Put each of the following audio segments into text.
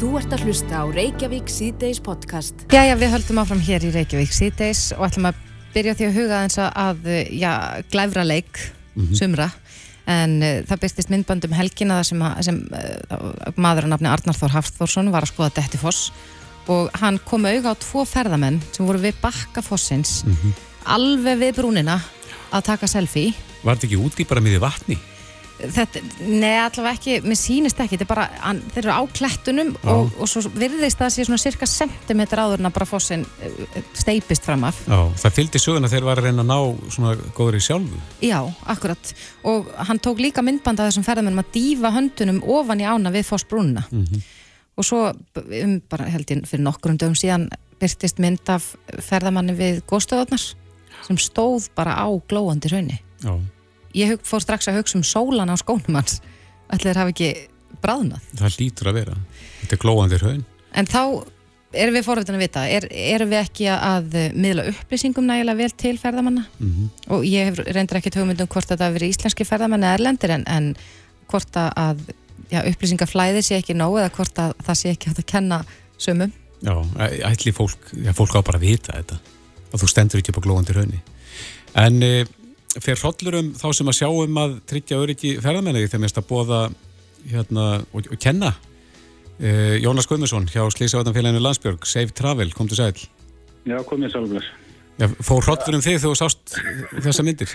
Þú ert að hlusta á Reykjavík C-Days podcast. Jæja, við höldum áfram hér í Reykjavík C-Days og ætlum að byrja því að huga eins að, já, glæfra leik, sumra. En uh, það byrstist myndbandum helgina þar sem, að- sem uh, maður að nafni Arnar Þór Hafþórsson var að skoða Dettifoss og hann kom auðvitað á tvo ferðamenn sem voru við bakka fossins, alveg við brúnina að taka selfie. Var þetta ekki úti bara miði vatni? Þetta, nei, allavega ekki, mér sýnist ekki, þetta er bara, hann, þeir eru á klettunum Já. og, og svo virðist það að sé svona cirka sentimeter áður en að bara fossin uh, steipist fram af. Já, það fylgdi söguna þegar var að reyna að ná svona góður í sjálfu. Já, akkurat. Og hann tók líka myndband af þessum ferðamennum að dýfa höndunum ofan í ána við fossbrúnina. Og svo, um, bara held ég fyrir nokkrum dögum síðan, byrtist mynd af ferðamanni við góðstöðarnar sem stóð bara á glóandi raunni. Já, Ég fór strax að hugsa um sólan á skónum hans. Ætli þeir hafi ekki bráðnað. það lítur að vera. Þetta er glóðandir haun. En þá erum við forvitin að vita, er, erum við ekki að eh, miðla upplýsingum nægilega vel til ferðamanna? Mhm. Og ég hef reyndar ekki hugmyndum hvort að það verið íslenski ferðamanni eða erlendir en, en hvort að- að já, upplýsingaflæði sé ekki nóg eða hvort að það sé ekki hægt að kenna sumum. Já, ætli fólk, já, fólk á bara að vita þetta. Að þú stendur ekki upp á glóðandir haunni. En e, fer hrollur um þá sem að sjá um að tryggja öryggi ferðamenni þegar mest að bóða hérna, og, og kenna. E, Jónas Guðmundsson hjá Slísavartanfélaginu Landsbjörg, Safe Travel, kom til sæl. Já, komið sjálfur. Já, fór hrollur um þig þegar þú sást þessa myndir?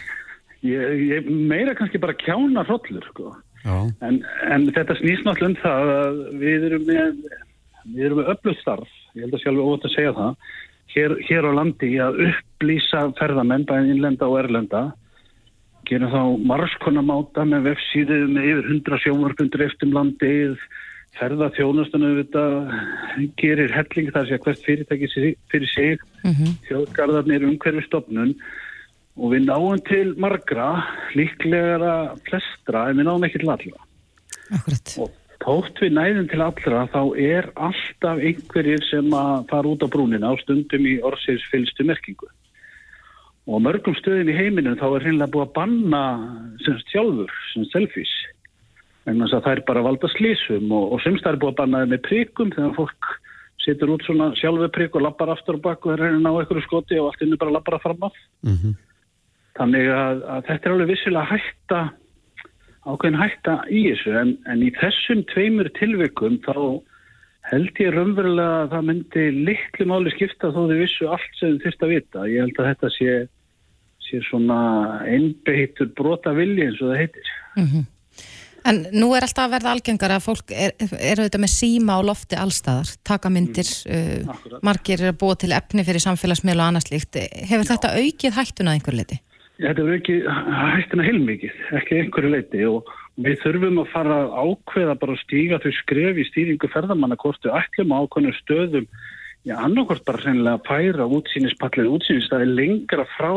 Ég, ég meira kannski bara kjána hrollur, sko. En, en þetta snýst náttúrulega um það að við erum með, við erum með öflugt starf, ég held að sjálfur óvægt að segja það, hér, hér á landi að upplýsa ferðamenn, bæðin innlenda og erlenda, gerum þá margskona máta með vefsíðu með yfir 100 sjónvarpundur eftir um landið, ferða þjónastunum gerir helling þar að hvert fyrirtæki sig- fyrir sig, þjóðgarðarnir umhverfi stofnun og við náum til margra, líklegara flestra, en við náum ekki til allra. Akkurat. Og tótt við næðum til allra, þá er alltaf einhverjir sem að fara út á brúnina á stundum í orðsins fylgstu merkingu. Og mörgum stöðum í heiminum þá er hreinlega búið að banna sem sjálfur, sem selfies. En þess að það er bara valda slísum og, og semst það er búið að banna þeim með prikum þegar fólk situr út svona sjálfur prik og lappar aftur og bak og að ná einhverju skoti og allt inni bara lappar að fram af. Þannig að, að þetta er alveg vissilega hætta, ákveðin hætta í þessu en, en í þessum tveimur tilvikum þá held ég raunverulega að það myndi litlu máli skipta þó þau vissu allt sem þurft að vita. Ég held að þetta sé, sé svona einbeittur brota vilji eins og það heitir. En nú er alltaf að verða algengar að fólk er, er auðvitað með síma á lofti allstaðar, taka myndir, uh, akkurat. margir er að búa til efni fyrir samfélagsmiðl og annað slíkt. Hefur þetta aukið hættuna einhver liti? Þetta er ekki hættina heilmikið, ekki einhverju leiti og við þurfum að fara að ákveða bara að stíga þau skref í stýringu ferðamanna hvort þau ætlum á ákveðnum stöðum já, annarkvort bara sennilega að færa útsýnispallið útsýnisstæði lengra frá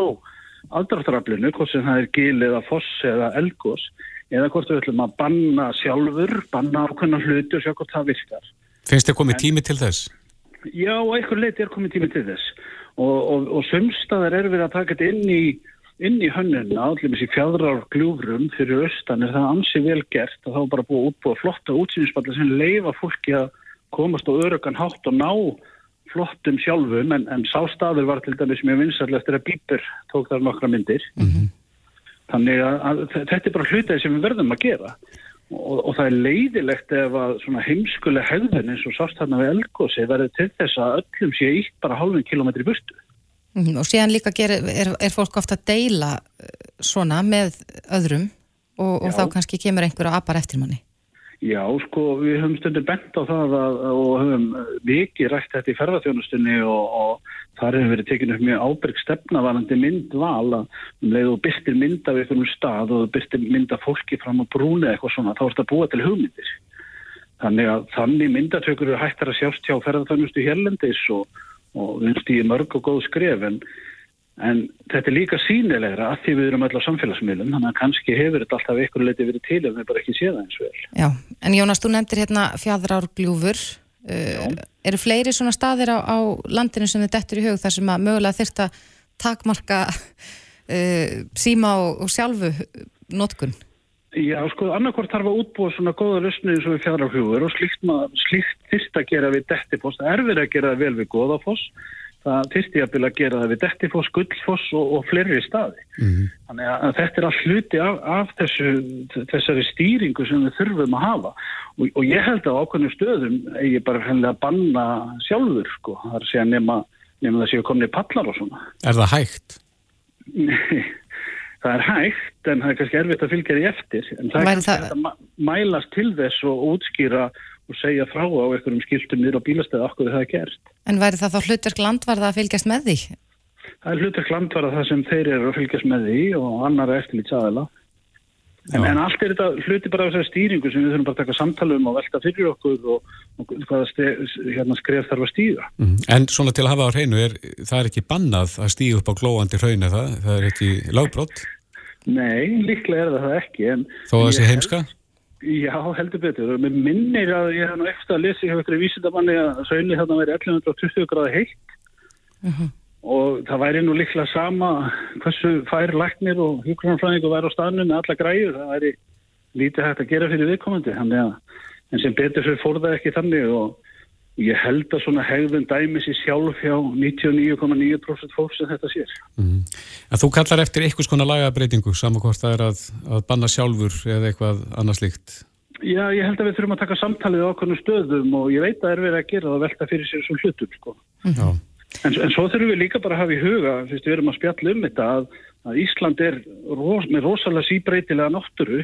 aldraftaraflinu, hvort sem það er gil eða foss eða elgos eða hvort við ætlum að banna sjálfur, banna ákveðna hluti og sjá hvort það virkar. finnst þið komið tími til þess? Já, einhver leiti er komið tími til þess og, og, og sumstaðar er við að taka þetta inn í, inn í hönnuna, allir sér fjadrar gljúfrum fyrir austan er það ansi vel gert og þá er bara búið að útbúa flotta útsýnispallar sem leifa fólki að komast á örugan hátt og ná flottum sjálfum en, en sá staður var til dæmis mjög vinsall eftir að Bíber tók þar nokkra myndir. Þannig að, að þetta er bara hlutið sem við verðum að gera og, og það er leiðilegt ef að svona heimskuleg hegðun eins og sást þarna við Elgósi verður til þess að öllum sé ítt bara hálfum kilometri burtu. Mhm, Og síðan líka gerir, er, er fólk ofta að deila uh, svona með öðrum og, og þá kannski kemur einhver að apar eftir manni. Já, sko, við höfum stundur bent á það að, og höfum vikið rætt þetta í ferðarþjónustunni og, og þar hefur verið tekinu mjög ábyrg stefnavarandi myndval að um leið og byrstir mynd af einhverjum stað og byrstir mynd af fólki fram á brúni eitthvað svona, þá er þetta búa til hugmyndir. Þannig að þannig myndatökur eru hættar að sjást hjá ferðarþjónustu hérlendis og, og vinst í mörg og góð skref en En þetta er líka sínilegra að því við erum öll á samfélagsmiðlum, þannig að kannski hefur þetta alltaf eitthvað leiti verið til en við bara ekki séð það eins vel. Já, en Jónas, þú nefndir hérna fjadrárgljúfur. Uh, eru fleiri svona staðir á, á landinu sem þið dettur í hug þar sem að mögulega þyrft að takmarka uh, síma og, og sjálfu notkun? Já, sko, annarkort þarf að útbúa svona góða lausni eins og fjadraflugur og slíkt, slíkt þyrst að gera við dettifoss. Það er verið að gera vel við góðafoss. Það þyrst ég að byrja að gera það við dettifoss, gullfoss og, og fleiri staði. Mm -hmm. Þannig að þetta er all hluti af, af þessu, þessari stýringu sem við þurfum að hafa. Og, og ég held að ákveðnum stöðum ég bara hennilega að banna sjálfur, sko. Það er að segja nema, nema það séu komin í pallar og svona. Er það hægt? Nei það er hægt en það er kannski erfitt að fylgja því eftir en það er kannski það... að mælast til þess og útskýra og segja frá á einhverjum skiltum niður á bílastæðu okkur það er gert. En væri það þá hlutverk landvarða að fylgjast með því? Það er hlutverk landvarða það sem þeir eru að fylgjast með því og annar eftirlít saðila En, en allt er þetta hluti bara af þessari stýringu sem við þurfum bara að taka samtala um og velta fyrir okkur og, og hvaða hérna skref þarf að stýra. Mm. En svona til að hafa á hreinu, er, það er ekki bannað að stýja upp á glóandi hraun eða það? Það er ekki lágbrótt? Nei, líklega er það ekki. Þó að það sé heimska? Já, heldur betur. Mér minnir að ég hef eftir að lesa í einhverju vísindamanni að hraunni þarna væri 1120 gráði heitt. Uh -huh og það væri nú líklega sama hversu fær læknir og hjókronarfræðingu væri á staðnum með alla græur, það væri lítið hægt að gera fyrir viðkomandi en sem betur fyrir fór það ekki þannig og ég held að svona hegðun dæmis í sjálf hjá 99,9% fólk sem þetta sér mm. Þú kallar eftir einhvers konar lagabreitingu saman hvort það er að, að banna sjálfur eða eitthvað annars líkt Já, ég held að við þurfum að taka samtalið á okkur stöðum og ég veit að það er verið að gera það að velta fyrir sér svo hlutum sko. Já En, en svo þurfum við líka bara að hafa í huga, fyrst við erum að spjalla um þetta, að, að Ísland er ros, með rosalega síbreytilega náttúru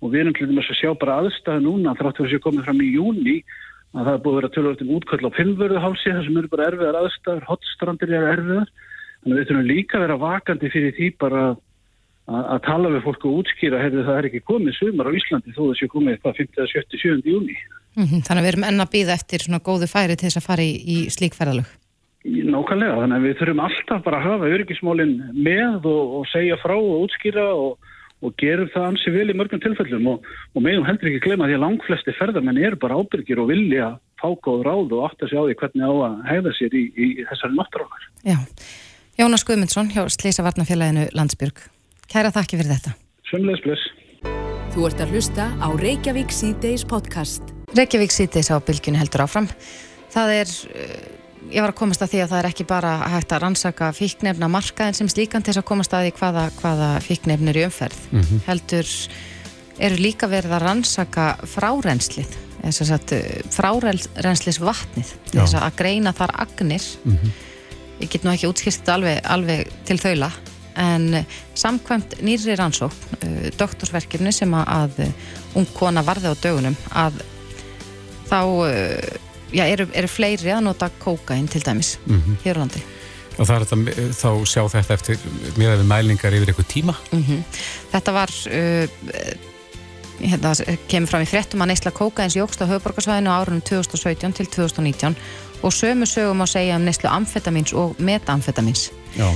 og við erum til dæmis að sjá bara aðstæðu núna þráttur að sé komið fram í júni að það er búið að vera tölvöld um útköll á finnvörðuhálsi þar sem eru bara erfiðar aðstæður, hotstrandir er erfiðar. Þannig að við þurfum líka að vera vakandi fyrir því bara að, að tala við fólk og útskýra, hefur það er ekki komið sumar á Íslandi þó sé komið eitthvað 5. 7. 7. júni. Mm -hmm, þannig að við erum enna að býða eftir svona góðu færi til þess að fara í, í slíkferðalög. Nákvæmlega, þannig að við þurfum alltaf bara að hafa öryggismólinn með og, og segja frá og útskýra og, og gerum það ansi vel í mörgum tilfellum og, og meðum heldur ekki glema því að langflesti ferðarmenn eru bara ábyrgir og vilja fá góð ráð og átt að sjá því hvernig á að hegða sér í, í þessari náttúrunar. Já, Jónas Guðmundsson hjá Slísa Varnafélaginu Landsbyrg. Kæra þakki fyrir þetta. Sömleis bless. Þú ert að hlusta á Reykjavík C-Days podcast. Reykjavík C-Days á bylgjunni heldur áfram. Það er ég var að komast að því að það er ekki bara hægt að rannsaka fíknefna markaðin sem slíkan til þess að komast að því hvaða, hvaða fíknefnir í umferð mm -hmm. heldur eru líka verið að rannsaka frárennslið frárenslis vatnið til þess að greina þar agnir mm -hmm. ég get nú ekki útskýrt alveg, alveg til þaula en samkvæmt nýri rannsók uh, doktorsverkefni sem að ung kona varði á dögunum að þá já, eru, eru fleiri að nota kókain til dæmis mm -hmm. hér á landi Og er þetta, þá sjá þetta eftir mjög eftir mælingar yfir eitthvað tíma? Mm -hmm. Þetta var uh, hérna, kemur fram í frettum að neysla kókains jógst á höfuborgarsvæðinu árunum 2017 til 2019 og sömu sögum að segja um neyslu amfetamins og metamfetamins Já.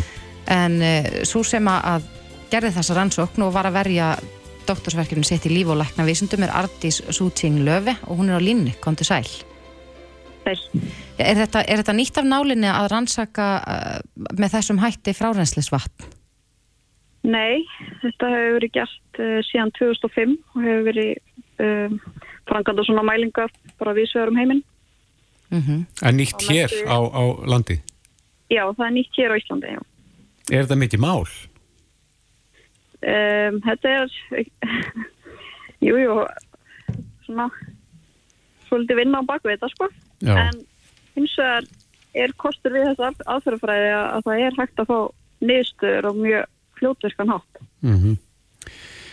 en uh, svo sem að gerði þessa rannsókn og var að verja doktorsverkefni sitt í líf og lækna vísundum er Artís Sútsing Löfi og hún er á línni, kontu sæl þeir. Er þetta, er þetta nýtt af nálinni að rannsaka uh, með þessum hætti frárenslisvatn? Nei, þetta hefur verið gert uh, síðan 2005 og hefur verið um, franganda svona mælingar bara viðsvegar um heiminn. Mm -hmm. En nýtt á hér á, á landi? Já, það er nýtt hér á Íslandi, já. Er þetta mikið mál? Um, þetta er, jújú, jú, svona, svolítið vinna á bakveita, sko. Já. en hins vegar er kostur við þessu aðferðafræði að það er hægt að fá niðurstöður og mjög fljótverkan hátt. Mm -hmm.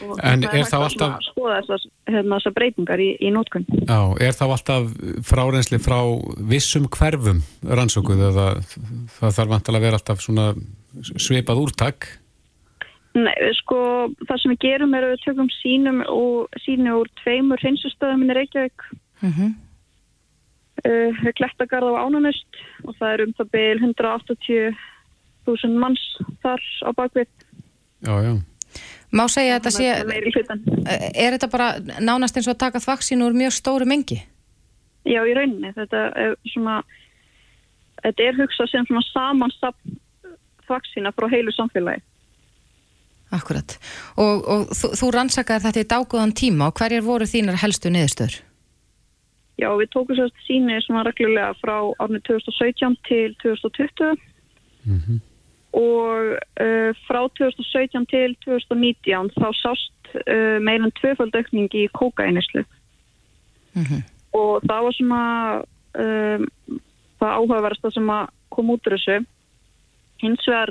En er, þá alltaf skoða þessar, hérna, þessar breytingar í, í nótkunn Já, er þá alltaf frárensli frá vissum hverfum rannsókuð eða það þarf vantilega að vera alltaf svona sveipað úrtak? Nei, sko, það sem við gerum er að við tökum sínum og sínu úr tveimur hreinsustöðum í Reykjavík. Mm -hmm uh, eh, Klettagarð á Ánanust og það er um það beil 180.000 manns þar á bakvið. Já, já. Má segja að þetta sé, eh, er þetta bara nánast eins og að taka þvaksínu úr mjög stóru mengi? Já, í rauninni. Þetta er svona, þetta er hugsað sem svona samansapn þvaksína frá heilu samfélagi. Akkurat. Og, og þú, þú rannsakar þetta í dágóðan tíma og hverjar voru þínar helstu niðurstöður? Já, við tókum sérst síni svona reglulega frá árið 2017 til 2020 mm -hmm. og uh, frá 2017 til 2019 þá sást uh, meirinn tvöfald aukning í kókaeinislu mm -hmm. og það var svona um, það áhugaverðast sem að kom út úr þessu hins vegar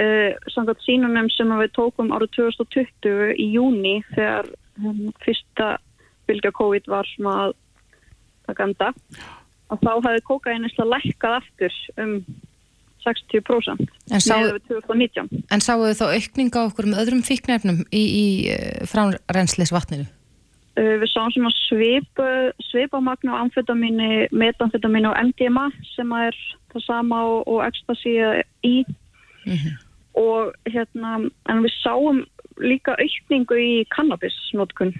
uh, samkvæmt sínunum sem við tókum árið 2020 í júni þegar um, fyrsta fylgja COVID var svona að taka enda og þá hefði kókaeinisla lækkað aftur um 60% með 2019. En sáu þau þá aukninga okkur með öðrum fíknefnum í, í eh, fránrenslisvatninu? Uh, við sáum svona svip, svipamagn á amfetamíni, metamfetamíni og MDMA sem er það sama og, og ecstasy í mm -hmm. og hérna en við sáum líka aukningu í kannabisnótkun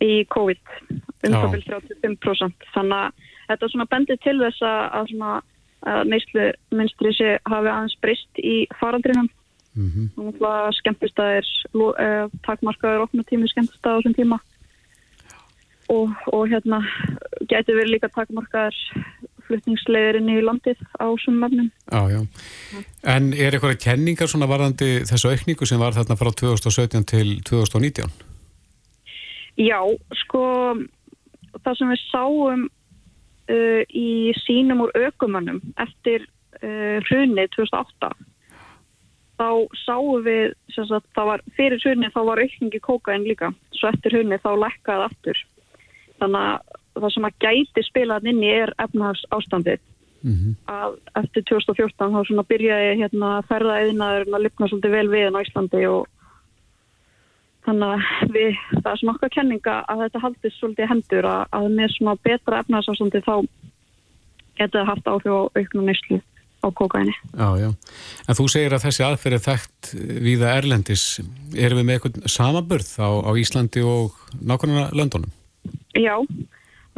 í COVID um það vil 35% þannig að þetta er svona bendið til þess að svona neyslu minnstri sé hafi aðeins breyst í faraldrinum mm -hmm. þannig að skemmtistæðir eh, takmarkaður okna tími skemmtistæð á þessum tíma og, og hérna getur verið líka takmarkaður flutningslegurinn í landið á þessum já. En er eitthvað kenningar svona varðandi þessu aukningu sem var þarna frá 2017 til 2019? Já, sko það sem við sáum uh, í sínum úr aukumannum eftir uh, hrunni 2008 þá sáum við sagt, var, fyrir hrunni þá var aukningi kókain líka. Svo eftir hrunni þá lekkaði aftur. Þannig að það sem að gæti spilað inn í er efnahags ástandið mm -hmm. að eftir 2014 þá svona byrjaði hérna ferðaðiðnaður að lifna svolítið vel við á Íslandi og þannig að við, það er svona okkar kenninga að þetta haldist svolítið hendur að, að með svona betra efnarsástandi þá getur það haft áhrif á auknum neyslu á kokaini. Já, já. En þú segir að þessi aðferð er þekkt viða Erlendis. Erum við með eitthvað samaburð á, á Íslandi og nákvæmlega löndunum? Já,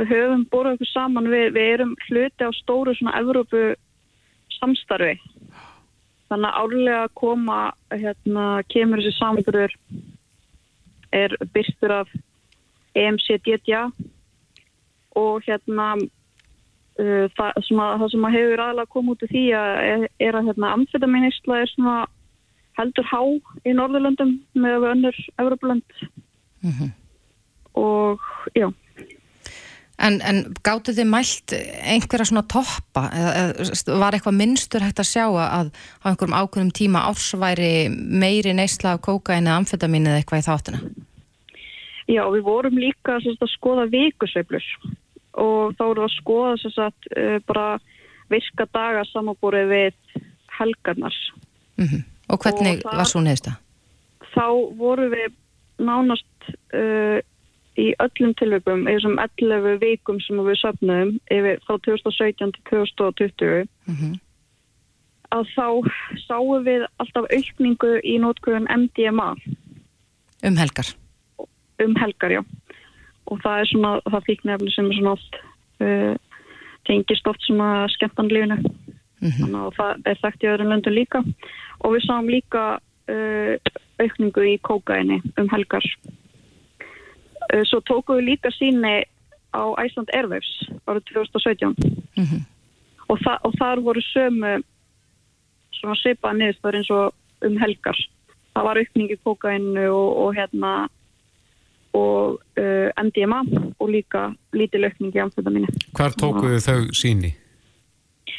við höfum búið okkur saman við, við erum hluti á stóru svona Evrópu samstarfi. Þannig að árlega koma, hérna, kemur þessi samanburður er byrstur af EMCDDA og hérna uh, það, sem að, það sem að hefur aðalega komið út af því að er, er að hérna, amfetaministla er svona heldur há í Norðurlöndum með önnur Európlönd mm -hmm. og já En, en gáttu þið mælt einhverja svona toppa var eitthvað minnstur hægt að sjá að á einhverjum ákveðum tíma ársværi meiri neysla af kókaini eða amfetamin eða eitthvað í þáttina? Já, við vorum líka sérst, að skoða vikusveiflur og þá vorum við að skoða sérst, uh, bara virka daga samanbúrið við helgarnar. Mm -hmm. Og hvernig og það, var svo neðist það? Þá vorum við nánast uh, í öllum tilveikum, í þessum 11 vikum sem við söfnum yfir frá 2017 til 2020 mm -hmm. að þá sáum við alltaf aukningu í nótkuðun MDMA. Um helgar? um helgar, já. Og það er svona, það fíknefni sem er svona oft, uh, tengist oft svona skemmtanlífinu. Mm -hmm. Þannig að það er þekkt í öðrum löndum líka. Og við sáum líka uh, aukningu í kókaini um helgar. Uh, svo tókum við líka síni á Iceland Airwaves árið 2017. Mm -hmm. og, þa og þar voru sömu svona seipa niðurstöður eins og um helgar. Það var aukningi kókainu og, og hérna og uh, MDMA og líka lítið lökning í amfetaminni. Hvar tókuðu þau síni?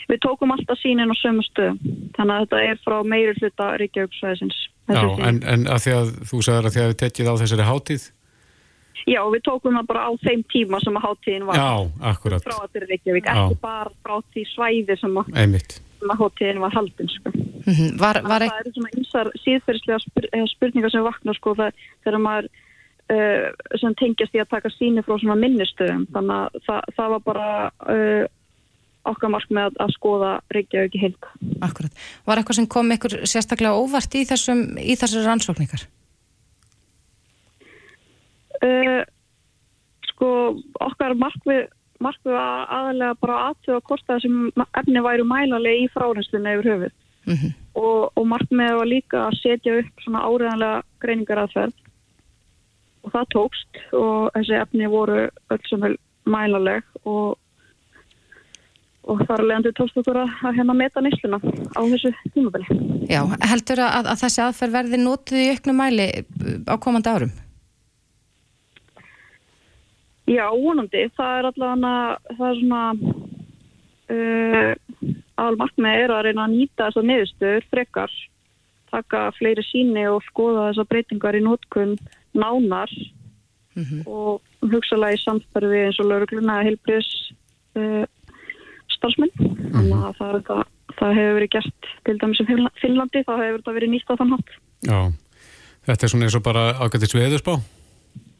Við tókum alltaf sínin á sömu stöðum, þannig að þetta er frá meiri hluta Ríkjauksvæðisins. Já, en, en að því að þú sagður að því að við tekið á þessari hátíð? Já, við tókum það bara á þeim tíma sem að hátíðin var. Já, akkurat. Frá að þetta er Ríkjavík, ekki bara frá því svæði sem að, sem að hátíðin var haldin, sko. Mm -hmm. var, var það eru svona einsar síðferðslega spur, spurningar sem vakna, sko, þegar maður Uh, sem tengjast í að taka síni frá svona minnistöðum þannig að það, það var bara uh, okkar mark með að, að skoða Reykjavík í heilt. Akkurat. Var eitthvað sem kom ykkur sérstaklega óvart í þessum í þessari rannsókningar? Uh, sko okkar markvið markvið að aðalega bara aðtöða hvort það sem efni væru mælanlega í frárenslunni yfir höfuð mm -hmm. og, og markmiðið var líka að setja upp svona áriðanlega greiningaraðferð og það tókst og þessi efni voru öll sem vel mælaleg og og þar leðandi tókst okkur að, að hérna meta nýsluna á þessu tímabili. Já, heldur að, að þessi aðferð verði nótið í auknum mæli á komandi árum? Já, vonandi. Það er allavega það er svona uh, almarkmið er að reyna að nýta þessar niðurstöður frekar, taka fleiri síni og skoða þessar breytingar í nótkunn nánar mm -hmm. og hugsalega í samstarfi eins og laurugluna heilbriðs uh, starfsmenn. Þannig að það, það, það hefur verið gert til dæmis um Finnlandi, það hefur verið nýtt á þann hatt Já, þetta er svona eins og bara ágættis veðurspá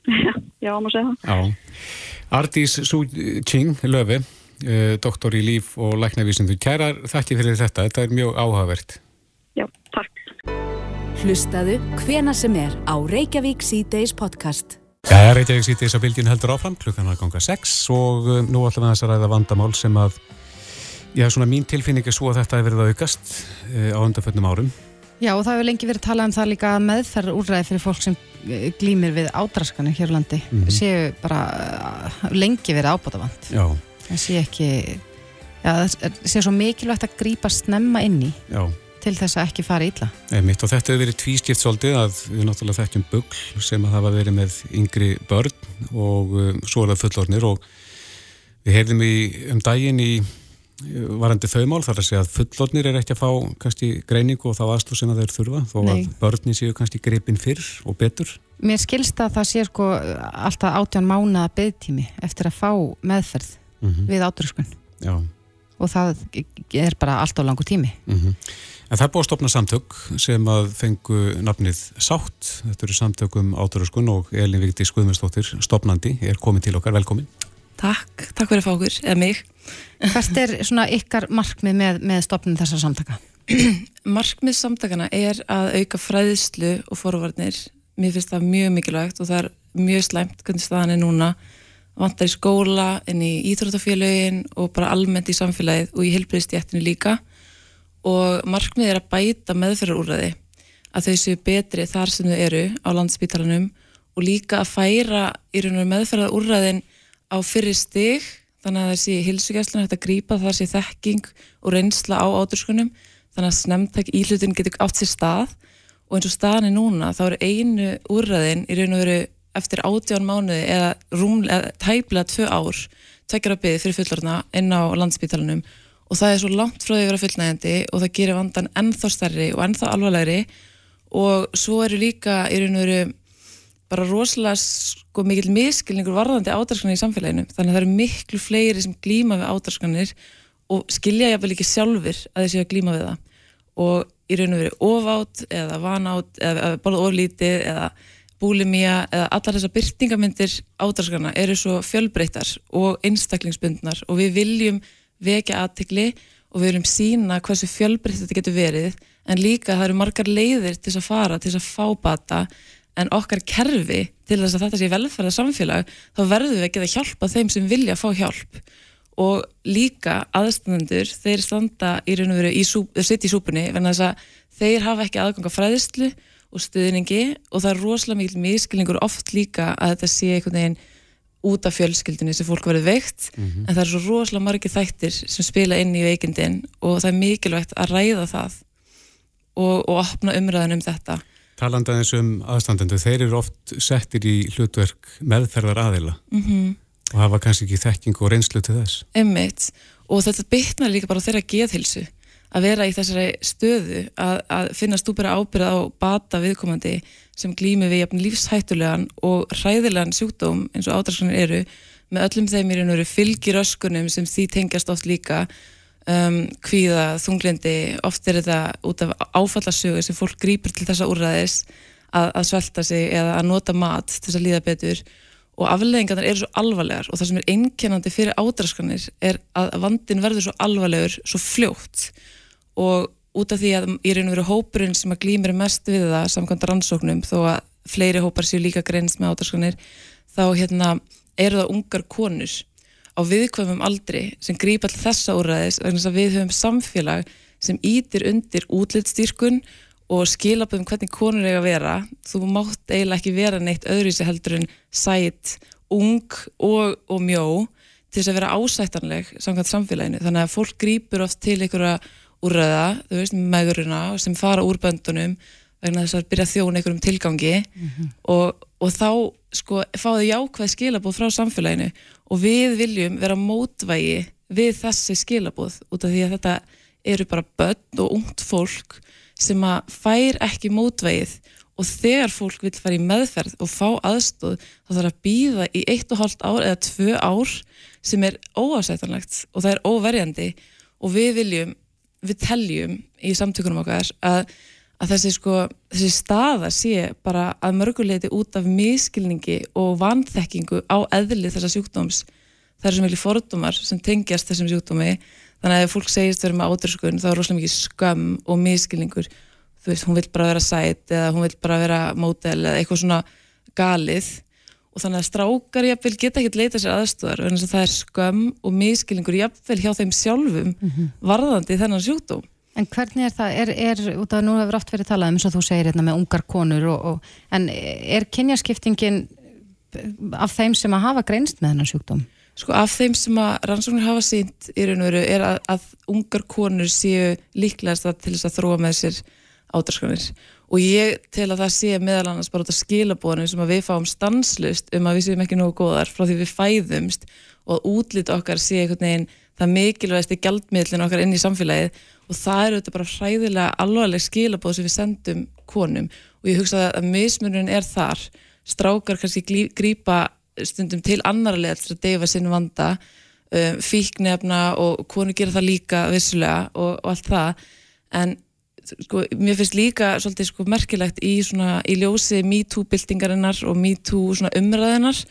Já, já, maður segja það. Ardís Sú Ching Löfi, eh, doktor í líf og læknavísindu, kærar þakki fyrir þetta. Þetta er mjög áhugavert. Já, takk. Hlustaðu hvena sem er á Reykjavík C-Days podcast. Já, Reykjavík C-Days að bylgin heldur áfram. Klukkan að ganga 6 og um, nú ætlum við að ræða vandamál sem að Já, svona mín tilfinning er svo að þetta hefur verið að aukast uh, á undanföldnum árum. Já, og það hefur lengi verið að tala um það líka meðferð úrræði fyrir fólk sem eh, glýmir við ádraskanir hér á landi. Mm -hmm. Séu bara uh, lengi verið ábútafand. Það sé ekki, já, það sé svo mikilvægt að grýpa snemma inn í já. til þess að ekki fara ítla. Einmitt, og þetta hefur verið tvískipt svolítið að við náttúrulega þekkjum bugl sem að hafa verið með yngri börn og um, svo er það fullornir og við heyrðum í, um daginn í varandi þau mál þar að segja að fullornir er ekki að fá kannski greiningu og þá aðstóð sem að þeir þurfa þó Nei. að börnin séu kannski greipin fyrr og betur. Mér skilst að það sé sko alltaf átján mánuða beðtími eftir að fá meðferð mm -hmm. við átrúskun og það er bara alltaf langur tími. Mm -hmm. En það er búið að stopna samtök sem að fengu nafnið Sátt, þetta eru samtökum átrúskun og Elin Vigdi Skuðmundsdóttir, stopnandi, er komin til okkar, velkomin. Takk, takk fyrir að fá okkur, eða mig. Hvert er svona ykkar markmið með, með stopnum þessar samtaka? markmið samtakana er að auka fræðislu og forvarnir. Mér finnst það mjög mikilvægt og það er mjög slæmt hvernig staðan er núna. Vantar í skóla, inn í íþróttafélagin og bara almennt í samfélagið og í helbriðstjættinu líka. Og markmið er að bæta meðferðarúræði, að þau séu betri þar sem þau eru á landsbítalanum og líka að færa í raun og meðferðarúræðin á fyrir stig þannig að þessi hilsugjæslan hægt að grýpa þar sé þekking og reynsla á ádurskunum þannig að snemntæk íhlutin getur átt sér stað. Og eins og staðan er núna þá eru einu úrraðin í raun og veru eftir átján mánuði eða, eða tæplega tvö ár tvekjar að byggja fyrir fullorna inn á landsbítalunum og það er svo langt frá því að vera fullnægandi og það gerir vandan ennþá stærri og ennþá alvarlegri. Og svo eru líka í raun og veru bara rosalega sko mikil miskilningur varðandi ádarskanir í samfélaginu. Þannig að það eru miklu fleiri sem glýma við ádarskanir og skilja ég vel ekki sjálfur að þeir séu að glýma við það. Og í raun og veru ofátt eða vanátt eða borða oflítið eða búlimía eða allar þessar byrtingamindir ádarskana eru svo fjölbreytar og einstaklingsbundnar. Og við viljum vekja aðtikli og við viljum sína hversu fjölbreytt þetta getur verið. En líka það eru margar leiðir til að fara, til að fá bata en okkar kerfi til þess að þetta sé velferða samfélag þá verður við að hjálpa þeim sem vilja fá hjálp. Og líka aðstændendur þeir standa í raun og veru í sitt í súpunni að þeir hafa ekki aðganga fræðislu og stuðningi og það er rosalega mikil miskilningur oft líka að þetta sé einhvern veginn út af fjölskyldinni sem fólk verið veikt. Mm -hmm. en það er svo rosalega margir þættir sem spila inn í veikindin og það er mikilvægt að ræða það og, og opna umræðan um þetta Talanda eins um aðstandendu, þeir eru oft settir í hlutverk meðferðar aðila mm -hmm. og hafa kannski ekki þekking og reynslu til þess. Emmitt, og þetta bytnar líka bara þeirra geðhilsu að vera í þessari stöðu að, að finnast þú bara ábyrða á bata viðkomandi sem glými við jafn lífshættulegan og hræðilegan sjúkdóm eins og ádragskanir eru með öllum þeim í raun og veru fylgiröskunum sem því tengjast oft líka um, kvíða, þunglindi oft er þetta út af áfallarsögu sem fólk grýpur til þessa úrræðis að, að svelta sig eða að nota mat til þess að líða betur. Og afleggingarnar eru svo alvarlegar og það sem er einkennandi fyrir ádraskanir er að vandin verður svo alvarlegur svo fljótt. Og út af því að raun og veru hópurinn sem að glýmir mest við það samkvæmt rannsóknum þó að fleiri hópar séu líka greinst með ádraskanir þá hérna eru það ungar konur á viðkvæmum aldri sem grýpa til þessa úrræðis vegna þess að við höfum samfélag sem ítir undir útlitstýrkun og skilaböðum hvernig konur eiga að vera. Þú mátt eiginlega ekki vera neitt öðruvísi heldur en sætt, ung og, og mjó til þess að vera ásættanleg samkvæmt samfélaginu. Þannig að fólk grýpur oft til einhverja úrræða, þú veist, meðurina sem fara úr böndunum vegna þess að byrja að þjóna einhverjum tilgangi. Mm -hmm. og, og þá sko fáðu jákvæð skilabóð frá samfélaginu og við viljum vera mótvægi við þessi skilabóð út af því að þetta eru bara börn og ungt fólk sem að fær ekki mótvægið. Og þegar fólk vil fara í meðferð og fá aðstóð þá þarf að býða í eitt og hálft ár eða tvö ár sem er óásættanlegt og það er óverjandi. Og við viljum, við teljum í samtökunum okkar að, að þessi, sko, þessi staða sé bara að mörguleiti út af miskilningi og vanþekkingu á eðli þessa sjúkdóms. Það er svo miklu fordómar sem tengjast þessum sjúkdómi. Þannig að ef fólk segist verið með átröskun þá er rosalega mikið skömm og miskilningur þú veist, hún vil bara vera sætt eða hún vil bara vera mótel eða eitthvað svona galið. Og þannig að strákar jafnvel geta ekki leita sér aðstöðar en þess að það er skömm og miskilningur jafnvel hjá þeim sjálfum -hmm. varðandi þennan sjúkdóm En hvernig er það, er, er út af nú hefur oft verið talað um eins og þú segir hérna með ungar konur og, og, en er kynjaskiptingin af þeim sem að hafa greinst með þennan sjúkdóm? Sko af þeim sem að rannsóknir hafa sínt í raun og veru er að, að ungar konur séu líklegast til þess að þróa með sér ádraskanir og ég tel að það sé meðal annars bara út af skilabóðinu sem að við fáum stanslust um að við séum ekki nógu góðar frá því við fæðumst og útlýtt okkar sé einhvern veginn það mikilvægst í gældmiðlinu okkar inn í samfélagið og það eru þetta bara hræðilega alvarleg skilabóð sem við sendum konum. Og ég hugsa að mismunum er þar. Strákar kannski grýpa stundum til annar leðal til að deyfa sinn vanda. Um, fíknefna og konur gera það líka vissulega og, og allt það. En sko, mér finnst líka svolítið sko merkilegt í svona, í ljósi MeToo-byltingarinnar og MeToo-umræðinar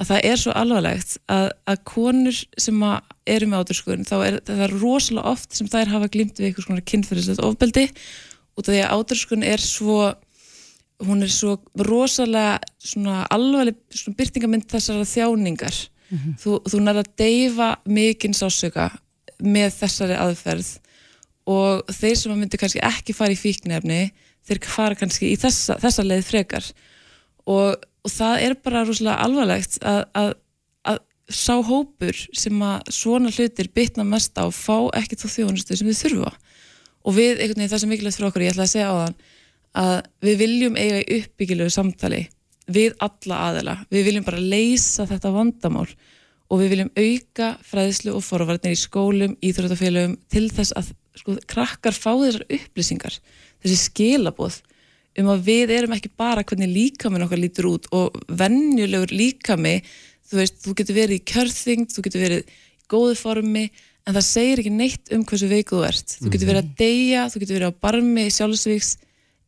að það er svo alvarlegt að, að konur sem að eru með áturskuðun þá er það er rosalega oft sem þær hafa glimt við eitthvað svona kynferðislegt ofbeldi. Út af því að áturskuðun er svo hún er svo rosalega svona alvarleg svona byrtingamind þessara þjáningar. Mm -hmm. þú, þú nærða að deyfa mikinn sásöka með þessari aðferð og þeir sem myndi kannski ekki fara í fíknefni þeir fara kannski í þessa, þessa leið frekar. Og, og það er bara rúslega alvarlegt að, að, að sá hópur sem að svona hlutir bitna mest á fá ekki þá þjónustu sem þið þurfa. Og við, einhvern veginn það sem mikilvægt fyrir okkur ég ætla að segja á þann að við viljum eiga í uppbyggilegu samtali við alla aðila, við viljum bara leysa þetta vandamál og við viljum auka fræðslu og forvarnir í skólum, íþrótafélögum til þess að sko, krakkar fá þessar upplýsingar þessi skilaboð um að við erum ekki bara hvernig líkaminn okkar lítur út og vennjulegur líkami þú veist, þú getur verið í kjörþyngd þú getur verið í góðu formi en það segir ekki neitt um hversu veikuð þú ert. Þú getur verið að mhm. deyja, þú getur verið á barmi sjálfsvíks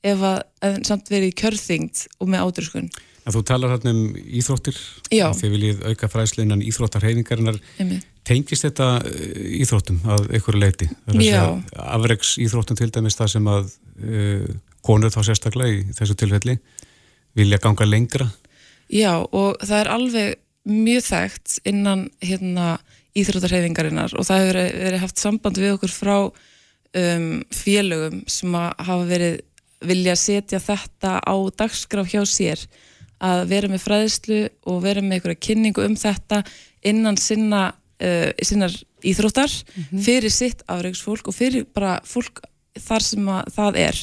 ef að samt verið í kjörþyngd og með ádröskun En þú talar hérna um íþróttir þegar viljið auka fræsleinan íþróttarheiningarinnar tengist þetta eh, íþróttum að einhverju leiti afreiks íþróttum til dæmis það sem að uh, konur þá sérstaklega í þessu tilfelli vilja ganga lengra Já og það er alveg mjög þægt innan hérna, íþróttarheiningarinnar og það hefur verið haft samband við okkur frá um, félögum sem hafa verið vilja setja þetta á dagskraf hjá sér að vera með fræðslu og vera með einhverja kynningu um þetta innan sinna, uh, sinnar íþróttar mm -hmm. fyrir sitt afreiksfólk og fyrir bara fólk þar sem það er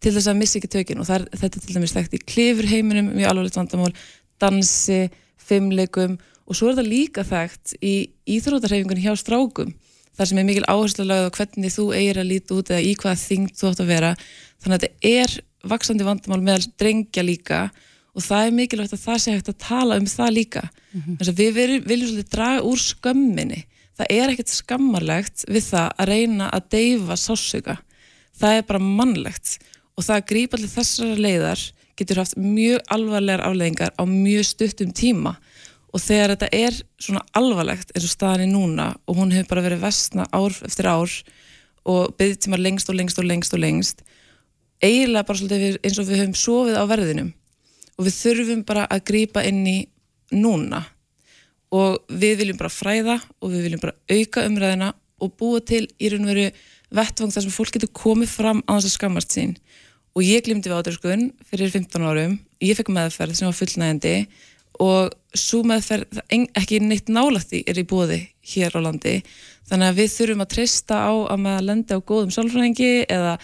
til þess að missa ekki tökinn og er, þetta er til dæmis þekkt í klifurheiminum, mjög alvarlegt vandamál dansi, fimmleikum og svo er það líka þekkt í íþróttarhefingun hjá strákum þar sem er mikil áherslu að laga á hvernig þú eigir að líti út eða í hvaða þingt þú átt að vera. Þannig að þetta er vaksandi vandamál meðal drengja líka. Og það er mikilvægt að það sé hægt að tala um það líka. Mm -hmm. við viljum, svolítið draga úr skömminni. Það er ekkert skammarlegt við það að reyna að deyfa sásöka það er bara mannlegt. Og það að grípa allir þessara leiðar getur haft mjög alvarlegar afleiðingar á mjög stuttum tíma. Og þegar þetta er svona alvarlegt eins og staðan er núna og hún hefur bara verið vestna ár eftir ár og byggðið tíma lengst og lengst og lengst og lengst eiginlega bara svolítið eins og við höfum sofið á verðinum. Og við þurfum bara að grýpa inn í núna. Og við viljum bara fræða og við viljum bara auka umræðina og búa til í raun og veru vettvang þar sem fólk getur komið fram á þess að skammast sín. Og ég glimti við átröskun fyrir 15 árum. Ég fekk meðferð sem var fullnægandi og svo meðferð ekki neitt nálætti er í bóði hér á landi. Þannig að við þurfum að treysta á að maður lendi á góðum sálfræðingi eða,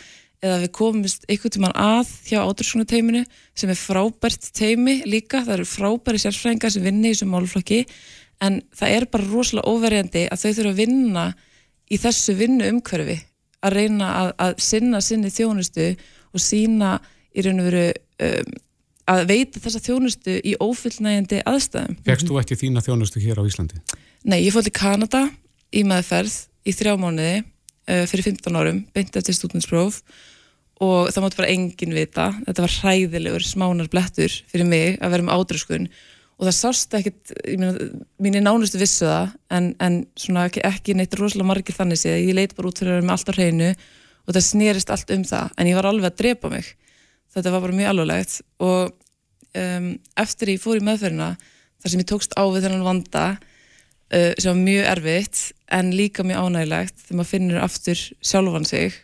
eða við komumst einhvern tíman að hjá átröskunateiminu sem er frábært teimi líka, það eru frábæri sérfræðingar sem vinni í þessum málflokki en það er bara rosalega óverjandi að þau þurfa að vinna í þessu vinnu umhverfi að reyna að, að sinna sinni þjónustu og sína í raun og veru um, að veita þessa þjónustu í ófullnægjandi aðstæðum. Fegst þú ekki þína þjónustu hér á Íslandi? Nei, ég fór til Kanada í meðferð í þrjá mánuði uh, fyrir 15 árum, beint eftir stúdinspróf og það mátti bara enginn vita. Þetta var hræðilegur smánar blettur fyrir mig að vera með ádröskun og það sást ekkert, mín er nánustu vissu það, en, en svona ekki, ekki neitt rosalega margir þannig séð, ég leit bara út fyrir að vera með allt á hreinu og það snýrist allt um það, en ég var alveg að drepa mig. Þetta var bara mjög alvarlegt. Og um, eftir ég fór í meðferðina þar sem ég tókst á við þennan vanda uh, sem var mjög erfitt en líka mjög ánægilegt þegar maður finnir aftur sjálfan sig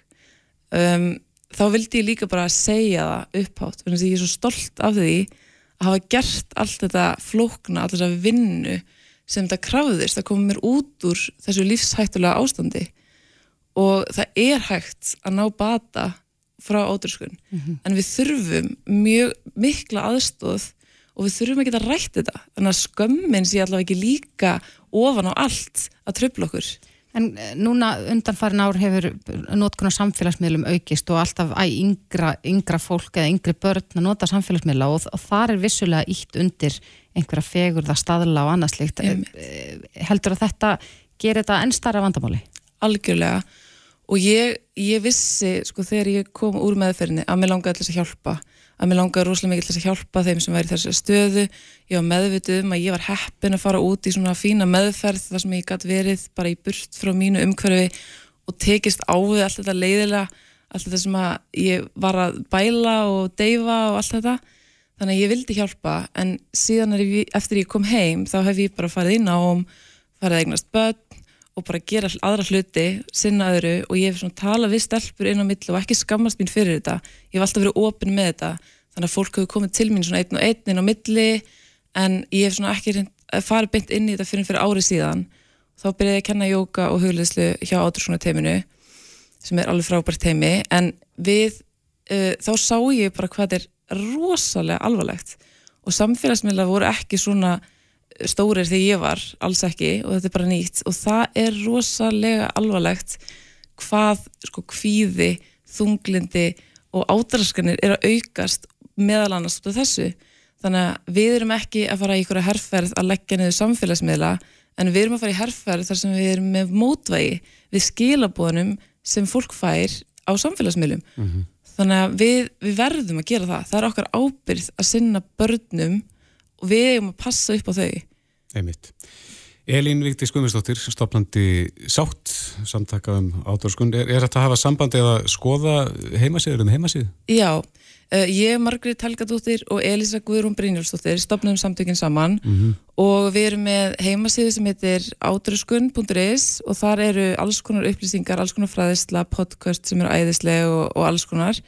um, þá vildi ég líka bara segja það upphátt, þannig að ég er svo stolt af því að hafa gert allt þetta flókna, allt þetta vinnu sem þetta krafðist að koma mér út úr þessu lífshættulega ástandi. Og það er hægt að ná bata frá ódurskun mm -hmm. en við þurfum mjög mikla aðstóð og við þurfum ekki að rætta þetta. Þannig að skömmin sé allavega ekki líka ofan á allt að tröfla okkur En eh, núna undanfarin ár hefur notkunar samfélagsmiðlum aukist og alltaf æg yngra, yngra fólk eða yngri börn að nota samfélagsmiðla og, og þar er vissulega ítt undir einhverja fegurða staðla og annarslíkt. Eh, heldur að þetta gerir þetta enn starra vandamáli? Algjörlega og ég, ég vissi sko þegar ég kom úr meðferðinni að mér langaði þess að hjálpa að mér langaði rosalega mikið til þess að hjálpa þeim sem væri þessari stöðu, ég var meðvituð um að ég var heppin að fara út í svona fína meðferð þar sem ég gæti verið bara í burt frá mínu umhverfi og tekist á við allt þetta leiðilega allt þetta sem að ég var að bæla og deyfa og allt þetta. Þannig að ég vildi hjálpa en síðan ég, eftir ég kom heim þá hef ég bara farið inn á farið eignast börn og bara gera aðra hluti, sinna öðru og ég hef svona talað við stelpur inn á millu og ekki skammast mín fyrir þetta. Ég hef alltaf verið ofin með þetta. Þannig að fólk hefur komið til mín svona einn og einn inn á milli en ég hef svona ekki farið beint inn í þetta fyrir fyrir árið síðan. Þá byrjaði ég að kenna jóka og hugleðslu hjá átursona teiminu sem er alveg frábært teimi en við, uh, þá sá ég bara hvað er rosalega alvarlegt. Og samfélagsmiðla voru ekki svona stórir þegar ég var, alls ekki og þetta er bara nýtt. Og það er rosalega alvarlegt hvað sko kvíði, þunglindi og ádraskanir er að aukast meðal annars út af þessu. Þannig að við erum ekki að fara í ykkur að herrferð að leggja niður samfélagsmiðla en við erum að fara í herrferð þar sem við erum með mótvægi við skilabóðunum sem fólk fær á samfélagsmiðlum. Mm -hmm. þannig að við, við verðum að gera það. Það er okkar ábyrð að sinna börnum og við eigum að passa upp á þau Einmitt. Elín Víkti Skumistóttir, stopnandi sátt samtaka um átorskun. Er, er þetta að hafa samband eða skoða heimasíður um heimasíðu? Já, uh, ég, Margrét Helgadóttir og Elisa Guðrún Brynjólfsdóttir stopnum samtökinn saman mm -hmm. og við erum með heimasíðu sem heitir átorskun.is og þar eru alls konar upplýsingar, alls konar fræðisla, podcast sem eru æðislega og, og alls konar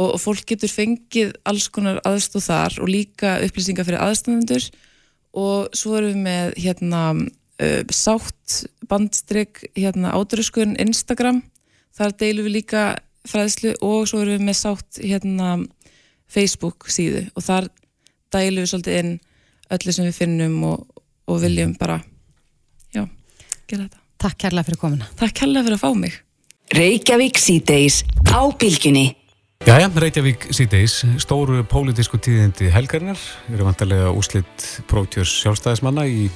og, og fólk getur fengið alls konar aðstóð þar og líka upplýsingar fyrir aðstæðendur og svo erum við með hérna uh, sátt bandstrygg hérna átröskun Instagram. Þar deilum við líka fræðslu og svo erum við með sátt hérna Facebook síðu. Og þar deilum við svolítið inn öllu sem við finnum og, og viljum bara já, gera þetta. Takk kærlega fyrir komuna. Takk kærlega fyrir að fá mig. Reykjavík síðdeis á bylginni Jæja, Reykjavík síðdeis, stóru pólitísku tíðindi helgarinnar, eru vantarlega úslitt prótjörs sjálfstæðismanna í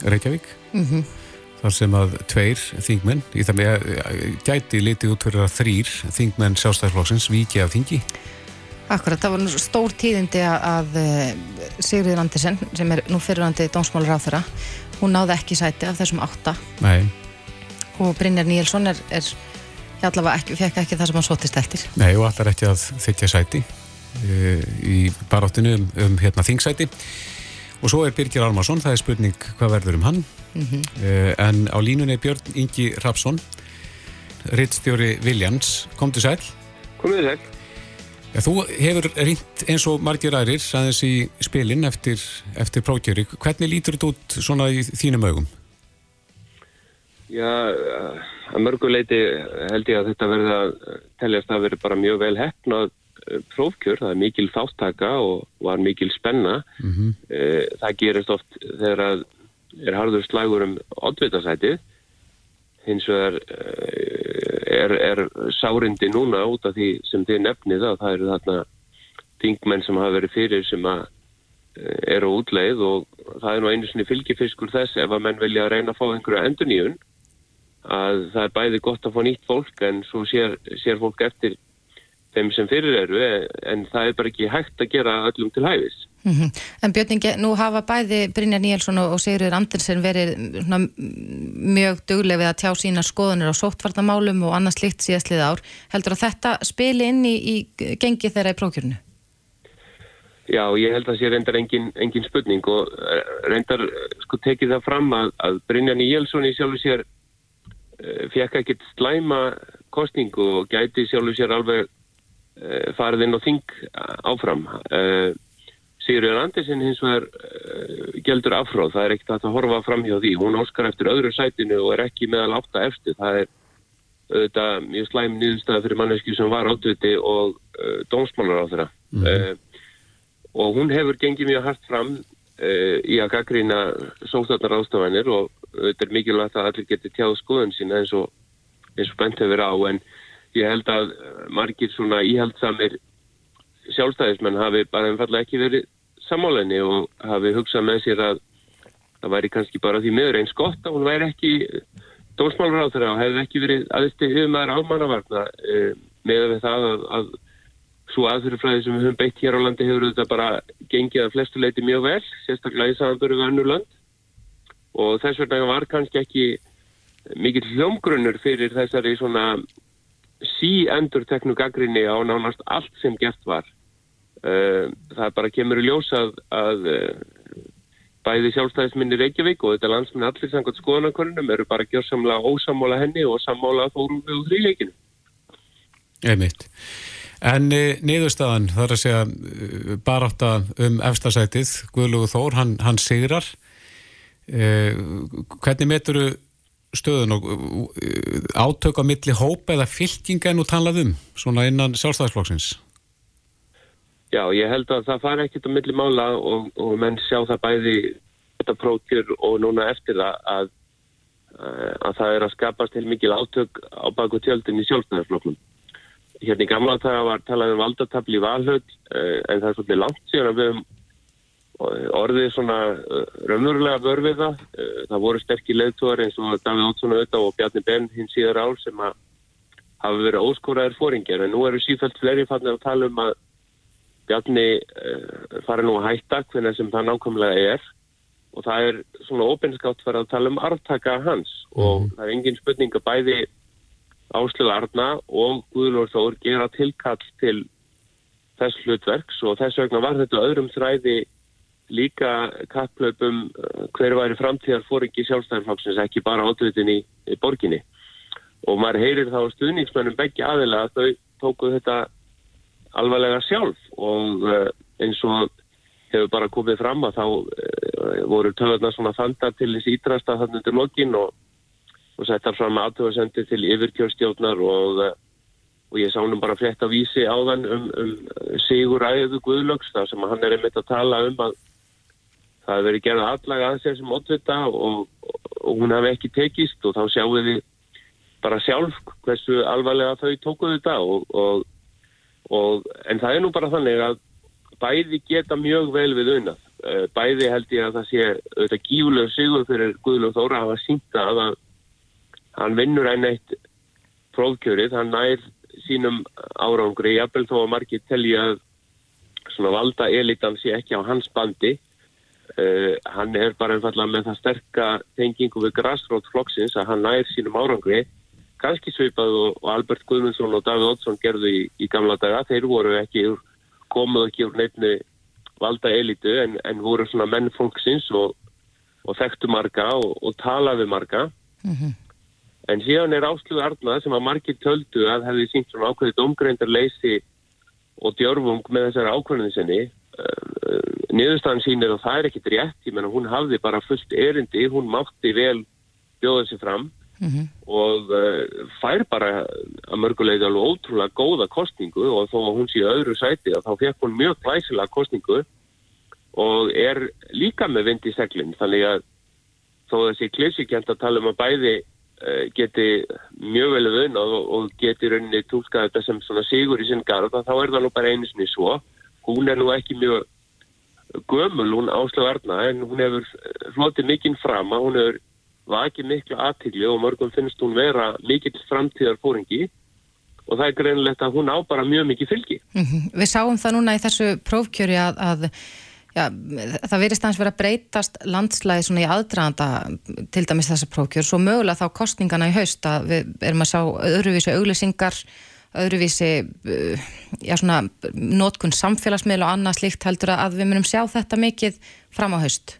Reykjavík, mm -hmm. þar sem að tveir þingmenn, í það með gæti litið út fyrir að þrýr þingmenn sjálfstæðisflóksins viki af þingi. Akkurat, það var stór tíðindi að eh, Sigriður Andersen, sem er nú fyrirvandi dómsmálur á þeirra, hún náði ekki sæti af þessum átta. Nei. Og Brynjar Níelsson er... er ég allavega ekki, fekk ekki það sem hann sótist eftir Nei og allar ekki að þykja sæti uh, í baráttinu um, um hérna þingsæti og svo er Birgir Almarsson, það er spurning hvað verður um hann mm -hmm. uh, en á línunni er Björn Ingi Rapsson rittstjóri Viljans, kom til sæl. Komið sæl. Ja, þú hefur ringt eins og margir aðrir aðeins í spilin eftir, eftir prókjöri. Hvernig lítur þetta út svona í þínum augum? Já, að mörguleiti held ég að þetta verði að teljast að verði bara mjög vel hefnað eh, prófkjör. Það er mikil þáttaka og var mikil spenna. Mm -hmm. Það gerist oft þegar að er harður slagur um oddvitasætið hins vegar eh, er, er sárindi núna út af því sem þið nefnið að það eru þarna þingmenn sem hafa verið fyrir sem að eh, eru útleið og það er nú einu sinni fylgifiskur þess ef að menn vilja að reyna að fá einhverju enduníun að það er bæði gott að fá nýtt fólk en svo sér, sér fólk eftir þeim sem fyrir eru en það er bara ekki hægt að gera öllum til hæfis. Mm -hmm. En Björningi, nú hafa bæði Brynjar Níelsson og Sigurður Andersen verið mjög duglega við að tjá sína skoðunir á sóttvartamálum og annars slikt síðastlið ár. Heldur að þetta spili inn í, í gengi þeirra í prókjörnu? Já, ég held að það sé reyndar engin, engin spurning og eh, reyndar sko tekið það fram að, að Brynjar Níelsson í sjálfu sér fekk ekkert slæma kostningu og gæti sjálfu sér alveg uh, farið inn og þing áfram. Uh, Sigurður Andersen hins vegar geldur afhróð, það er ekkert að það horfa fram hjá því, hún óskar eftir öðru sætinu og er ekki meðal átta eftir, það er auðvitað mjög slæm nýðustæða fyrir manneski sem var átviti og dómsmálar á þeirra mm -hmm. og hún hefur gengið mjög hægt fram í að gaggrína sóþarnar ástafanir og þetta er mikilvægt að allir geti tjáð skoðun sína eins og, og bent hefur á en ég held að margir svona íhaldsamir sjálfstæðismenn hafi bara einfallega ekki verið sammálenni og hafi hugsað með sér að það væri kannski bara því miður eins gott að hún væri ekki dómsmálur á þeirra og hefði ekki verið aðeins til yfirmæður almannavarna e, með við það að, að svo aðfyrirfræði sem við höfum beitt hér á landi hefur þetta bara gengið að flestu leiti mjög vel, sérstaklega í samanböru við annur land og þess vegna var kannski ekki mikill hljómgrunnur fyrir þessari svona sí endur teknu gaggrinni á nánast allt sem gert var Eh, það bara kemur í ljós að, eh, bæði sjálfstæðisminni Reykjavík og þetta landsminn allir sangot skoðanakornum eru bara gjörsamlega ósamála henni og sammála fórum við úr þrýleikinu. Einmitt. En e, niðurstaðan þarf að segja barátta um efstasætið, Guðlúð Þór, hann, hann sigrar. E, hvernig meturu stöðun og átök á milli hópa eða fylkinga en þú talað um svona innan sjálfstæðisflokksins? Já, ég held að það fara ekkert á milli mála og, og menn sjá það bæði þetta prókjur og núna eftir það að, eh, að það er að skapast til mikil átök á baku tjöldin í sjálfstæðarfloknum. Hérna í gamla það var talað um valdatafli í valhöld eh, en það er svolítið langt síðan að við höfum orðið svona eh, raunverulega vörfið það. Voru sterkir leðtúar eins og Davíð Ótsson auðvitað og Bjarni Benn hins síðar ál sem að hafa verið óskóraðir fóringjar en nú eru sífælt fleiri fannir að tala um að Bjarni fari nú að hætta hvernig sem það nákvæmlega er og það er svona ofinskátt fyrir að tala um arftaka hans mm. og mhm. það er engin spurning að bæði Áslögu Arna og Guðlór Þór gera tilkall til þess hlutverks og þess vegna var þetta öðrum þræði líka kapplöpum uh, hver væri framtíðar fóringi sjálfstæðarflokksins ekki bara átveitin í, í borginni. Og maður heyrir þá stuðningsmennum begge aðila að þau tókuð þetta alvarlega sjálf og eh, eins og hefur bara komið fram að þá eh, voru töðurna svona þandar til þess ídrasta þannig til lokin og, og settar fram aðtöðasendir til yfirkjörstjórnar og, eh, og ég sá nú bara flett að vísi á þann um, um Sigur Æðu Guðlöks þar sem hann er einmitt að tala um að það hefur verið gerað allag aðsér sem oddvita og, og hún hefði ekki tekist og þá sjáum við bara sjálf hversu alvarlega þau tókuðu þetta og Og, en það er nú bara þannig að bæði geta mjög vel við unnað. Eh, bæði held ég að það sé auðvitað gífulega sigur fyrir Guðlúð Þóra að hafa sínta að hann vinnur einn eitt prófkjörið, hann nær sínum árangri, jafnvel þó að margir telja að svona valda elitan sé ekki á hans bandi. Uh, hann er bara einfallega með það sterka tengingu við grassrót flokksins að hann nær sínum árangri. Kannski svipað og, og Albert Guðmundsson og Davíð Oddsson gerðu í, í gamla daga, þeir voru ekki komuð ekki úr nefnu valda elitu en, en voru svona mennfólksins og, og þekktu marga og, og talaði marga. Mm -hmm. En síðan er Áslu Arnað sem að margir töldu að hefði sínt svona ákveðið omgreindar leysi og djörfung með þessari ákveðinu sinni. Niðurstaðan sínir og það er ekkit rétt, ég menna hún hafði bara fullt erindi, hún mátti vel bjóða sér fram mm -hmm. og uh, fær bara að mörguleiti alveg ótrúlega góða kostningu og þó að hún sé öðru sæti þá fekk hún mjög glæsilega kostningu og er líka með vind í seglinn þannig að þó þessi klísikjent að tala um að bæði geti mjög vel vun og, og geti rauninni tólkað þetta sem svona sigur í sinn garða þá er það nú bara einu sinni svo hún er nú ekki mjög gömul hún áslögarna en hún hefur flotið mikinn fram að hún hefur vakið miklu aðtigli og mörgum finnst hún vera mikill framtíðar fóringi og það er greinilegt að hún á bara mjög mikið fylgi. Mm -hmm. Við sáum það núna í þessu prófkjöri að, að já, það verist aðeins vera breytast landslæði svona í aðdraðanda til dæmis þessa prófkjör, svo mögulega þá kostningana í haust að við erum að sjá öðruvísi auglýsingar, öðruvísi já svona nótkun samfélagsmiðl og annað slíkt heldur að við munum sjá þetta mikið fram á haust.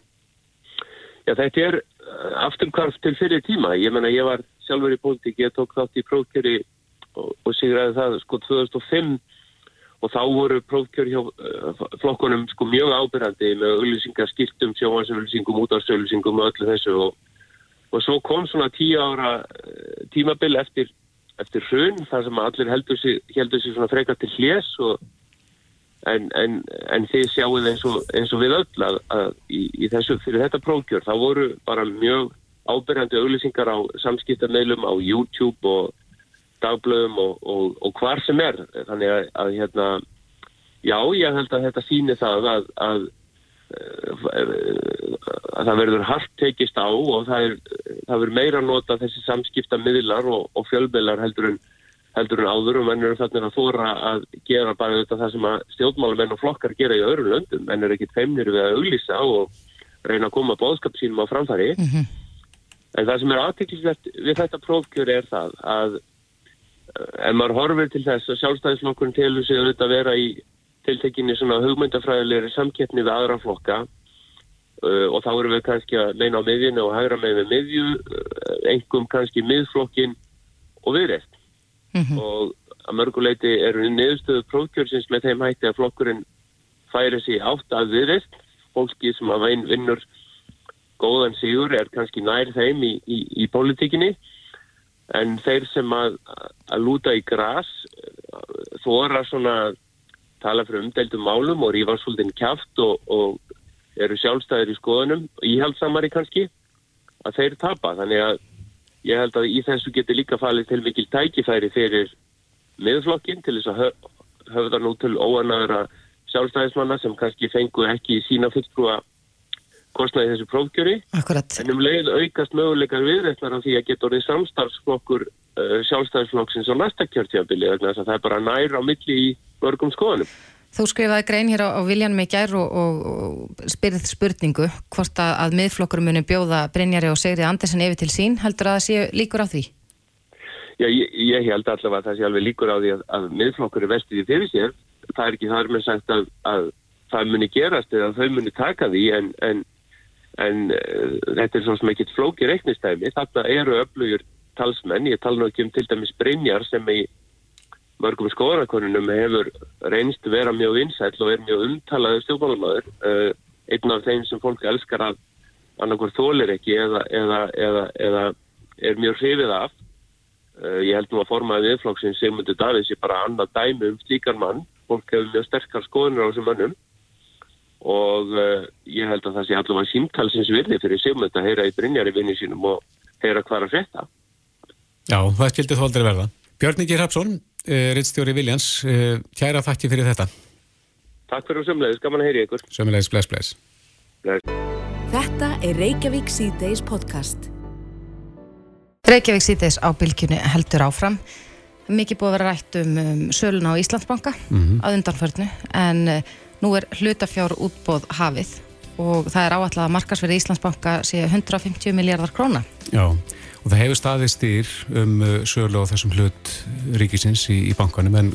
Já þetta er afturkvarf til fyrir tíma. Ég menna ég var sjálfur í pólitík, ég tók þátt í prófkjöri og, og sigraði það sko 2005 og þá voru prófkjöri hjá uh, flokkunum sko mjög ábyrgandi með auðlýsingar skiltum, sjóhansauðlýsingum, útásauðlýsingum og öllu þessu. Og, og svo kom svona tíu ára uh, tímabill eftir, eftir hrun þar sem allir heldur sig, heldur sig svona frekar til hljés og En, en, en þið sjáuð eins og, eins og við öll að, að í, í þessu, fyrir þetta prófkjör þá voru bara mjög ábyrjandi auglýsingar á samskiptarneilum á YouTube og dagblöðum og, og, og hvar sem er. Þannig að, að hérna já ég held að þetta síni það að, að, að það verður hardt tekist á og það er, það verður meira nota þessi samskiptarmiðlar og fjölmiðlar heldur en heldur en áður og menn eru þarna að þóra að gera bara þetta það sem að stjórnmálamenn og flokkar gera í öðrum löndum, menn eru ekkit feimnir við að auglýsa og reyna að koma bóðskap sínum á framfæri. Mm -hmm. en það sem er aðtiklisvert við þetta prófkjör er það að ef maður horfir til þess að sjálfstæðisflokkurinn telur sig að vera í tiltekinni svona hugmyndafræðilegri samkettni við aðra flokka uh, og þá eru við kannski að leina á miðjunu og hægra með við miðju, uh, engum kannski miðflokkin og viðreist mm -hmm. og að mörguleiti eru niðurstöðu prófkjörsins með þeim hætti að flokkurinn færi sér átt að viðreist fólki sem að vein vinnur góðan sigur er kannski nær þeim í, í, í pólitíkinni en þeir sem að, að lúta í gras þóra svona tala fyrir umdeldum málum og rífa svolítinn kæft og, og eru sjálfstæðir í skoðunum íhaldsamari kannski að þeir tapa. Þannig að ég held að í þessu getur líka falið til mikil tækifæri fyrir miðflokkin til þess að höfða nú til óanæðra sjálfstæðismanna sem kannski fengu ekki sína fulltrúa kostnaði þessu prófkjöri. Akkurat. En um leið aukast möguleikar viðrættar á því að geta orðið samstarfsflokkur uh, sjálfstæðisflokksins á næsta kjörtjabili þannig að það er bara nær á milli í mörgum skoðanum. Þú skrifaði grein hér á, á Viljanum í gær og, og, og spyrð spurningu hvort að, að miðflokkur muni bjóða Brynjari og Segrið Andersen yfir til sín heldur að það sé líkur á því? Já, ég, ég held allavega að það sé alveg líkur á því að, að miðflokkur er vestið í fyrir sér það er ekki þar með sagt að, að það muni gerast eða þau muni taka því en, en, en uh, þetta er svona ekkit flóki reiknistæmi þarna eru öflugur talsmenn. Ég tala nú ekki um til dæmis Brynjar sem í mörgum skoðanakonunum hefur reynst vera mjög vinsæl og er mjög umtalaður stjórnmálumöður uh, einn af þeim sem fólk elskar að annarkur þólir ekki eða, eða, eða, eða er mjög hrifið af. Uh, ég held nú að formaði viðflokksinn Sigmundur Davids er bara annað dæmi um slíkar mann. Fólk hefur mjög sterkar skoðunar á þessum mannum og uh, ég held að það sé allavega símtalsins virði fyrir Sigmund að heyra í Brynjar í vinni sínum og heyra hvað að frétta Já, það skildi þó aldrei verða Björn Ingi Hrapsson Eh, Rittstjóri Viljans, eh, kæra þakki fyrir þetta. Takk fyrir sömulegis, gaman að heyri ykkur. Sömulegis, bless, bless. bless. Þetta er Reykjavík C-Days podcast. Reykjavík C-Days á bylgjunni heldur áfram. Mikið búið að vera rætt um, um söluna á Íslandsbanka mm -hmm. að undanförnu en uh, nú er hlutafjár útbóð hafið og það er áallega að markasverði Íslandsbanka sé 150 miljardar króna. Já og það hefur staðið stýr um uh, sögulega á þessum hlut ríkisins í, í bankanum en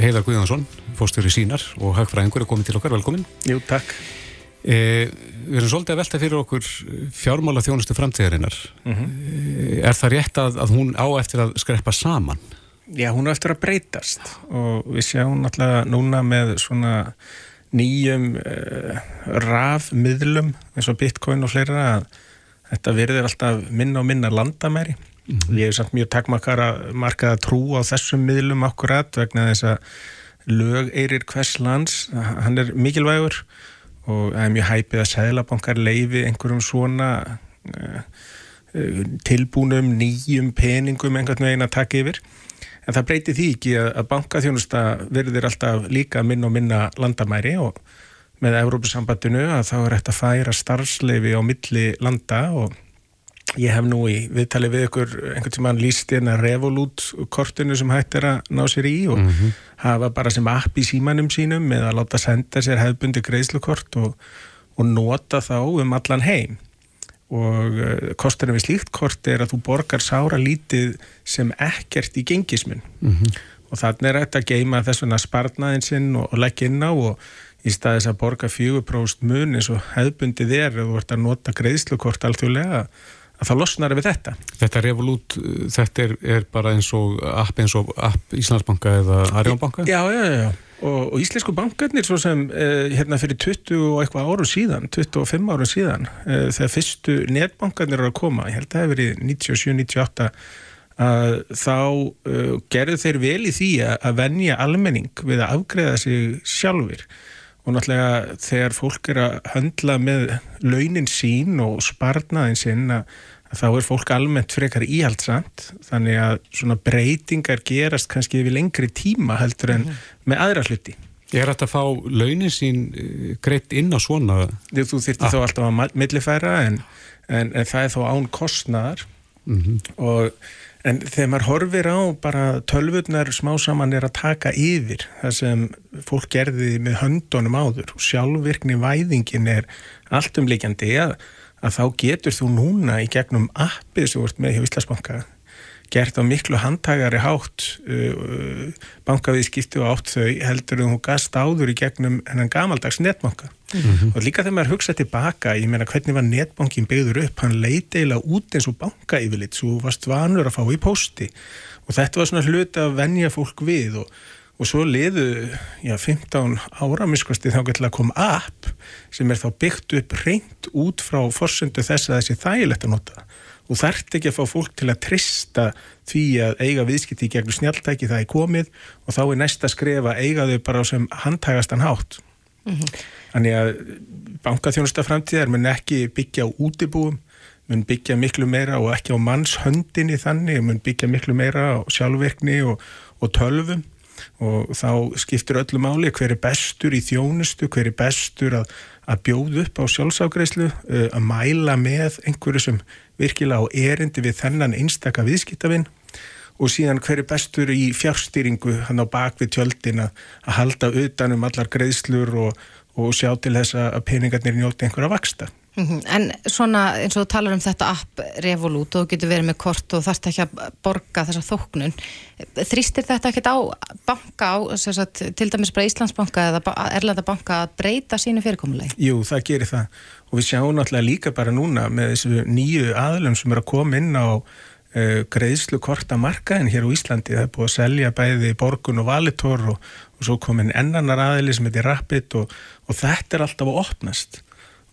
Heiðar Guðjónsson, fórstjóri sínar og hagfræðingur er komið til okkar, velkomin Jú, takk E, við erum svolítið að velta fyrir okkur fjármála þjónustu framtíðarinnar. Mm -hmm. Er það rétt að, að hún á eftir að skreppa saman? Já, hún á eftir að breytast og við sjáum alltaf núna með svona nýjum uh, rafmiðlum eins og bitcoin og fleira að þetta verður alltaf minna og minna landamæri. Mm -hmm. Ég hef samt mjög takkmarkað markað að trú á þessum miðlum akkurat vegna þess að lög eirir hvers lands, hann er mikilvægur og það er mjög hæpið að seglabankar leifi einhverjum svona uh, tilbúnum nýjum peningum einhvern veginn að taka yfir en það breytir því ekki að, bankaþjónusta verður alltaf líka minn og minna landamæri og með Európusambandinu að þá er þetta að færa starfsleifi á milli landa og Ég hef nú í viðtali við ykkur einhvern tíma líst hérna Revolut kortinu sem hægt er að ná sér í og mm -hmm. hafa bara sem app í símanum sínum með að láta senda sér hefbundi greiðslukort og, og nota þá um allan heim og uh, kosturinn við slíkt kort er að þú borgar sára lítið sem ekkert í gengismin mm -hmm. og þannig er þetta að geima þess vegna sparnaðin sinn og, og leggja inn á og í staðis að borga 4% mun eins og hefbundið er og þú ert að nota greiðslukort alltfjóðlega að það losnar við þetta. Þetta Revolut, þetta er, er bara eins og app eins og app Íslandsbanka eða Arjónbanka? Já, já, já, og, og Íslensku bankarnir svo sem eh, hérna fyrir 20 og eitthvað árum síðan, 25 árum síðan, eh, þegar fyrstu netbankarnir eru að koma, ég held að það hefur verið 97-98, að þá uh, gerðu þeir vel í því að venja almenning við að afgreða sig sjálfur og náttúrulega þegar fólk er að höndla með launin sín og sparnaðin sín að þá er fólk almennt frekar íhaldsamt þannig að svona breytingar gerast kannski yfir lengri tíma heldur en mhm. með aðra hluti. Er þetta að fá launin sín eh, greitt inn á svona? Þú þurfti ah. þá alltaf að millifæra en, en, en það er þó án kostnaðar mm -hmm. og En þegar maður horfir á bara tölvurnar smá saman er að taka yfir það sem fólk gerði með höndunum áður og sjálfvirkni væðingin er allt umleikjandi að, að þá getur þú núna í gegnum appið sem vart með hjá Íslandsbanka gert á miklu handtagari hátt uh, bankaviðskipti og átt þau heldur um hún gast áður í gegnum hennan gamaldags netbanka. Mm -hmm. og líka þegar maður hugsa tilbaka ég meina hvernig var netbankin byggður upp? Hann leiti eiginlega út eins og banka yfirleitt svo varst vanur að fá í posti og þetta var svona hlut að venja fólk við og, og svo liðu já, 15 ára miskvasti þá getur að koma app sem er þá byggt upp reynd út frá forsöndu þess að þessi þægilegt að nota. Og þarft ekki að fá fólk til að trista því að eiga viðskipti í gegnum snjáltæki það er komið og þá er næsta skref að eiga þau bara sem handhægastan hátt. Mm -hmm. þannig að bankaþjónusta framtíðar mun ekki byggja á útibúum mun byggja miklu meira og ekki á mannshöndinni þannig, mun byggja miklu meira á sjálfverkni og, og tölvum og þá skiptir öllu máli hver er bestur í þjónustu, hver er bestur að, að bjóð upp á sjálfságreislu, eh, að mæla með einhverju sem virkilega á erindi við þennan einstaka viðskiptavinn og síðan hverju bestur í fjárstýringu hann á bakvið tjöldin að halda utanum allar greiðslur og, og sjá til þess að peningarnir njóti einhverja vaksta. Mm -hmm. En svona eins og þú talar um þetta app Revolut og þú getur verið með kort og þarfst ekki að borga þessa þóknun þrýstir þetta ekkert á banka á, sagt, til dæmis bara Íslandsbanka eða Erlandabanka að breyta sínu fyrirkomulegi? Jú, það gerir það og við sjáum náttúrulega líka bara núna með þessu nýju aðlum sem er að koma inn á uh, greiðslu korta markaðin hér á Íslandi það er búið að selja bæði borgun og valitor og, og svo komin ennanar aðli sem heitir Rapid og, og þetta er alltaf að opnast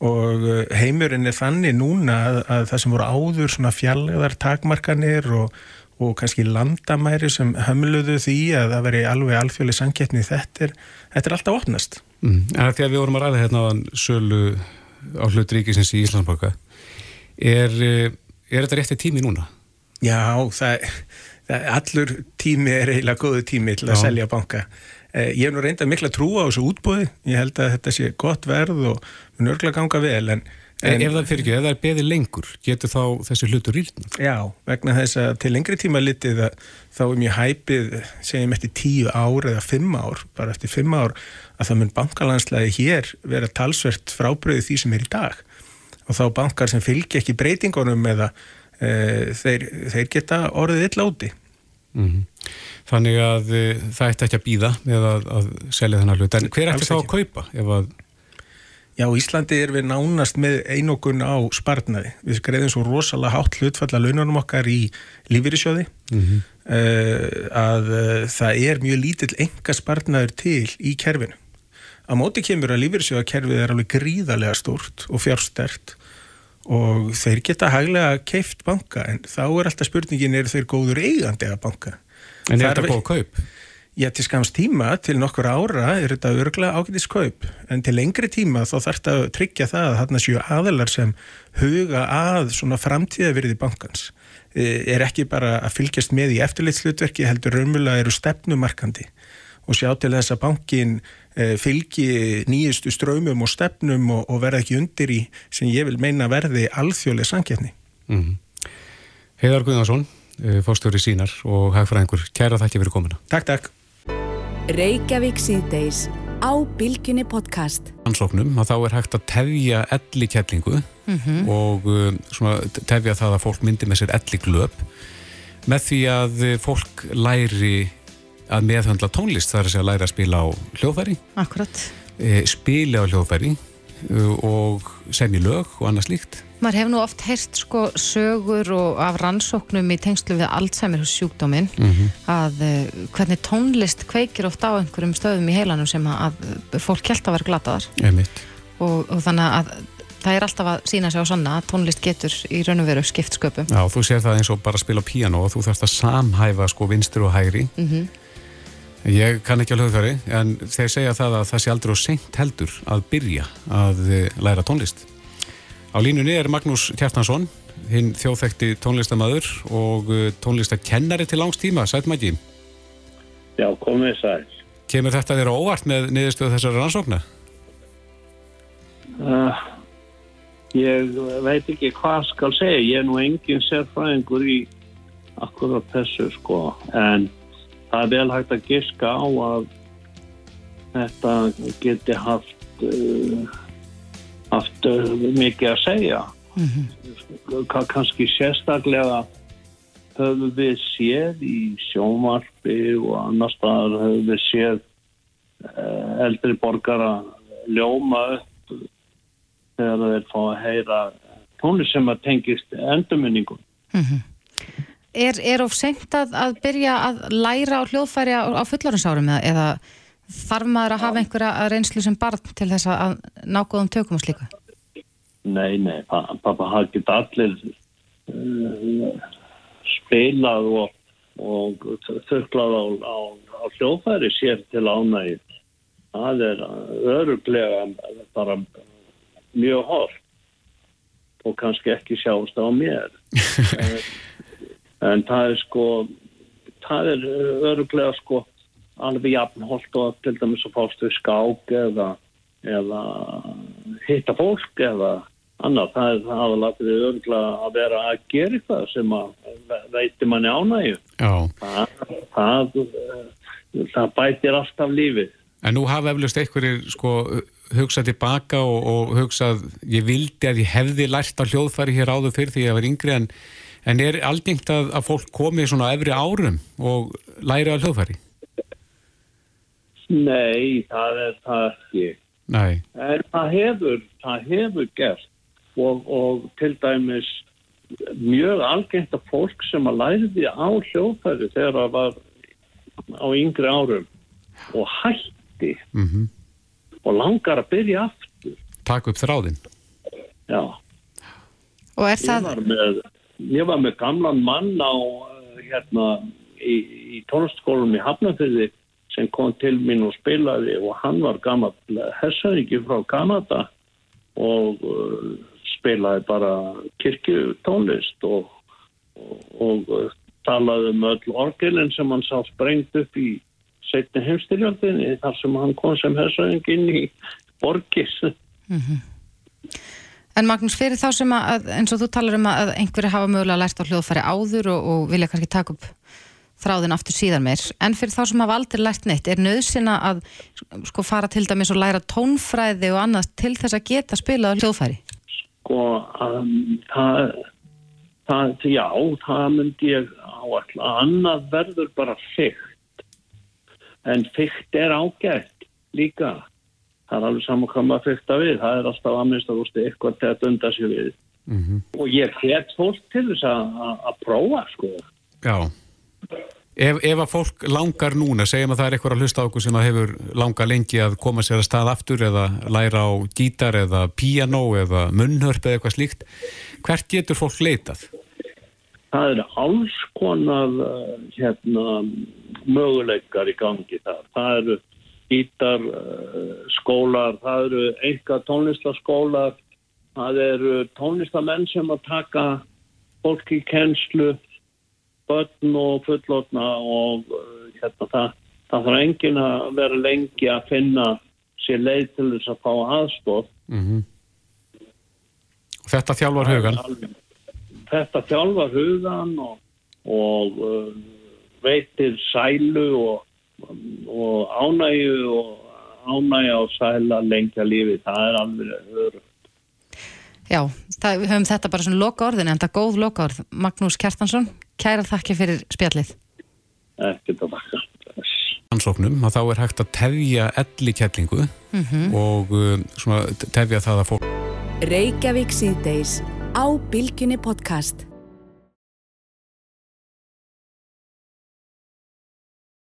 og uh, heimurinn er þannig núna að, að það sem voru áður svona fjallegar takmarkanir og, og kannski landamæri sem hömluðu því að það veri alveg alþjóðli sangetni þetta er, þetta er alltaf opnast mm. En að við vorum að ræða hérna á sölu á hlutríkisins í Íslandsborga er, eh, er þetta rétti tími núna? Já, það, það allur tími er eiginlega góðu tími til að Já. selja banka Eh, ég hef nú reyndað mikla trú á þessu útbóði, ég held að þetta sé gott verð og nörgla ganga vel en En ef það fyrir ekki, ef það er beði lengur, getur þá þessi hlutur rýrnað? Já, vegna þess að til lengri tíma litið þá er mjög hæpið, segjum eftir tíu ár eða fimm ár, bara eftir fimm ár, að það mun bankalanslæði hér vera talsvert frábröðu því sem er í dag. Og þá bankar sem fylgja ekki breytingunum eða e, þeir, þeir geta orðið illa úti. Mm -hmm. Þannig að e, það ætti ekki að býða með að, að selja þennan hlut. En hver ætti þá að kaupa að Já, Íslandi er við nánast með einokun á spartnaði. Við greiðum svo rosalega hátt hlutfalla launanum okkar í lífyrísjóði mm -hmm. uh, að uh, það er mjög lítill enga spartnaður til í kerfinu. Á móti kemur að lífyrísjóðakerfið er alveg gríðarlega stort og fjárstert og þeir geta haglega keift banka en þá er alltaf spurningin er þeir góður eigandi að banka. En er þetta góð kaup? Já, til skams tíma, til nokkur ára er þetta örgulega ágættis kaup en til lengri tíma þá þarf þetta að tryggja það að þarna séu aðelar sem huga að svona framtíðavirði bankans e, er ekki bara að fylgjast með í eftirlitslutverki heldur raunmjöla eru stefnumarkandi og sjá til þess að bankin e, fylgi nýjustu ströymum og stefnum og, og verða ekki undir í sem ég vil meina verði alþjóðlega sankjafni. Mm -hmm. Heiðar Guðnarsson, fórstjóri sínar og hagfræðingur, kæra þakki fyrir komuna. Takk, takk. Reykjavík síðdeis á Bilginni podcast. Ansóknum að þá er hægt að tefja elli kjallingu mm -hmm. og um, svona, tefja það að fólk myndi með sér elli glöp með því að fólk læri að meðhandla tónlist þar er að læra að spila á hljóðfæri Akkurat e, spila á hljóðfæri og semja lög og annað slíkt Maður hefur nú oft heyrst sko sögur og af rannsóknum í tengslu við Alzheimer sjúkdóminn mm -hmm. að uh, hvernig tónlist kveikir oft á einhverjum stöðum í heilanum sem að, fólk held að vera glataðar og, og þannig að það er alltaf að sína sig á sanna að tónlist getur í raun og veru skipt sköpum. Já, þú sér það eins og bara spila piano og þú þarfst að samhæfa sko vinstur og hægri mm -hmm. Ég kann ekki á hljóðfæri en þeir segja það að það sé aldrei og seint heldur að byrja að eh, læra tónlist Á línunni er Magnús Kjartansson, hinn þjóðþekti tónlistamæður og uh, tónlistakennari til langs tíma. Sæt mæki? Já, komið sæl. Kemur þetta þér óvart með niðurstöðu þessari rannsókna? Uh, ég veit ekki hvað skal segja. Ég er nú engin sérfræðingur í akkurat þessu sko. En það er vel hægt að giska á að þetta geti haft... Uh, haft uh, mikið að segja mm -hmm. kannski sérstaklega höfum við séð í sjómarfi og annar staðar höfum við séð uh, eldri borgara ljóma upp þegar þeir fá að heyra tónlist sem að tengist endurminningum mm -hmm. Er, er of senkt að, að byrja að læra á hljóðfæri á, á fullorðinsárum eða Þarf maður að hafa einhverja reynslu sem barn til þess að nákvæðum tökum og slíka? Nei, nei, pappa hafði ekki allir uh, spilað og, og þurklað á, á, á hljófæri sér til ánægi. Það er öruglega bara mjög hort og kannski ekki sjást á mér. en, það er sko, það er öruglega sko alveg jafnholt og til dæmis að fást við skák eða, eða hitta fólk eða annað. Það er aðalatrið örgulega að vera að gera eitthvað sem að veitir manni ánægju. Það, það, það bætir alltaf lífið. En nú hafa eflust einhverjir sko hugsað tilbaka og, og hugsað ég vildi að ég hefði lært á hljóðfæri hér áður fyrir því að ég var yngri en, en er algengt að, að fólk komi svona efri árum og læri á hljóðfæri? Nei, það er það ekki. Nei. En það hefur, það hefur gert og, og til dæmis mjög algengt að fólk sem að læði á hljóðfæri þegar það var á yngri árum og hætti mm -hmm. og langar að byrja aftur. Takk upp þráðinn. Já. Og er það... Ég var með, ég var með gamlan mann á hérna í, í tónstskólum í Hafnarfyrði sem kom til mín og spilaði og hann var gammal hessaríki frá Kanada og uh, spilaði bara kirkjutónlist og, og, og uh, talaði um öll orgelin sem hann sá sprengt upp í setni heimstyrjaldinni þar sem hann kom sem hessarík inn í borgis. Mm -hmm. En Magnús, fyrir þá sem að, eins og þú talar um að einhverju hafa mögulega lært á hljóðfæri áður og, og vilja kannski taka upp þráðin aftur síðan meir, en fyrir þá sem hafa aldrei lært neitt, er nöðsina að sko fara til dæmis og læra tónfræði og annað til þess að geta spilað hljóðfæri? Sko, um, það, það, já, það myndi ég áallega, annað verður bara fyrkt, en fyrkt er ágætt líka það er alveg saman hvað maður fyrta við, það er alltaf að minnst að úrstu eitthvað til að dunda sér við Mm -hmm. og ég hvet fólk til þess að- prófa sko. Já. Ef, ef að fólk langar núna, segjum að það er eitthvað að hlusta á okkur sem að hefur langar lengi að koma sér að stað aftur eða læra á gítar eða píanó eða munnhörp eða eitthvað slíkt, hvert getur fólk leitað? það eru alls konar uh, hérna, möguleikar í gangi þar. Það eru gítar, uh, skólar, það eru enga tónlistaskólar, það eru tónlistamenn sem að taka fólk í kennslu, börn og fullotna og uh, hérna, það, það þarf engin að vera lengi að finna sér leið til þess að fá aðstóð. Mm Þetta þjálfar hugan? þetta þjálfar hugan og, og uh, veitir sælu og, og ánægju og ánægja og sæla lengja lífi, það er alveg öðru. Já, það, við höfum þetta bara svona loka orðin en það er góð loka orð. Magnús Kjartansson, kæra þakki fyrir spjallið. Ekkert að baka. Ansóknum að þá er hægt að tefja elli kællingu Mhm. og uh, svona tefja það að fólk Reykjavík síðdeis á Bilginni podcast.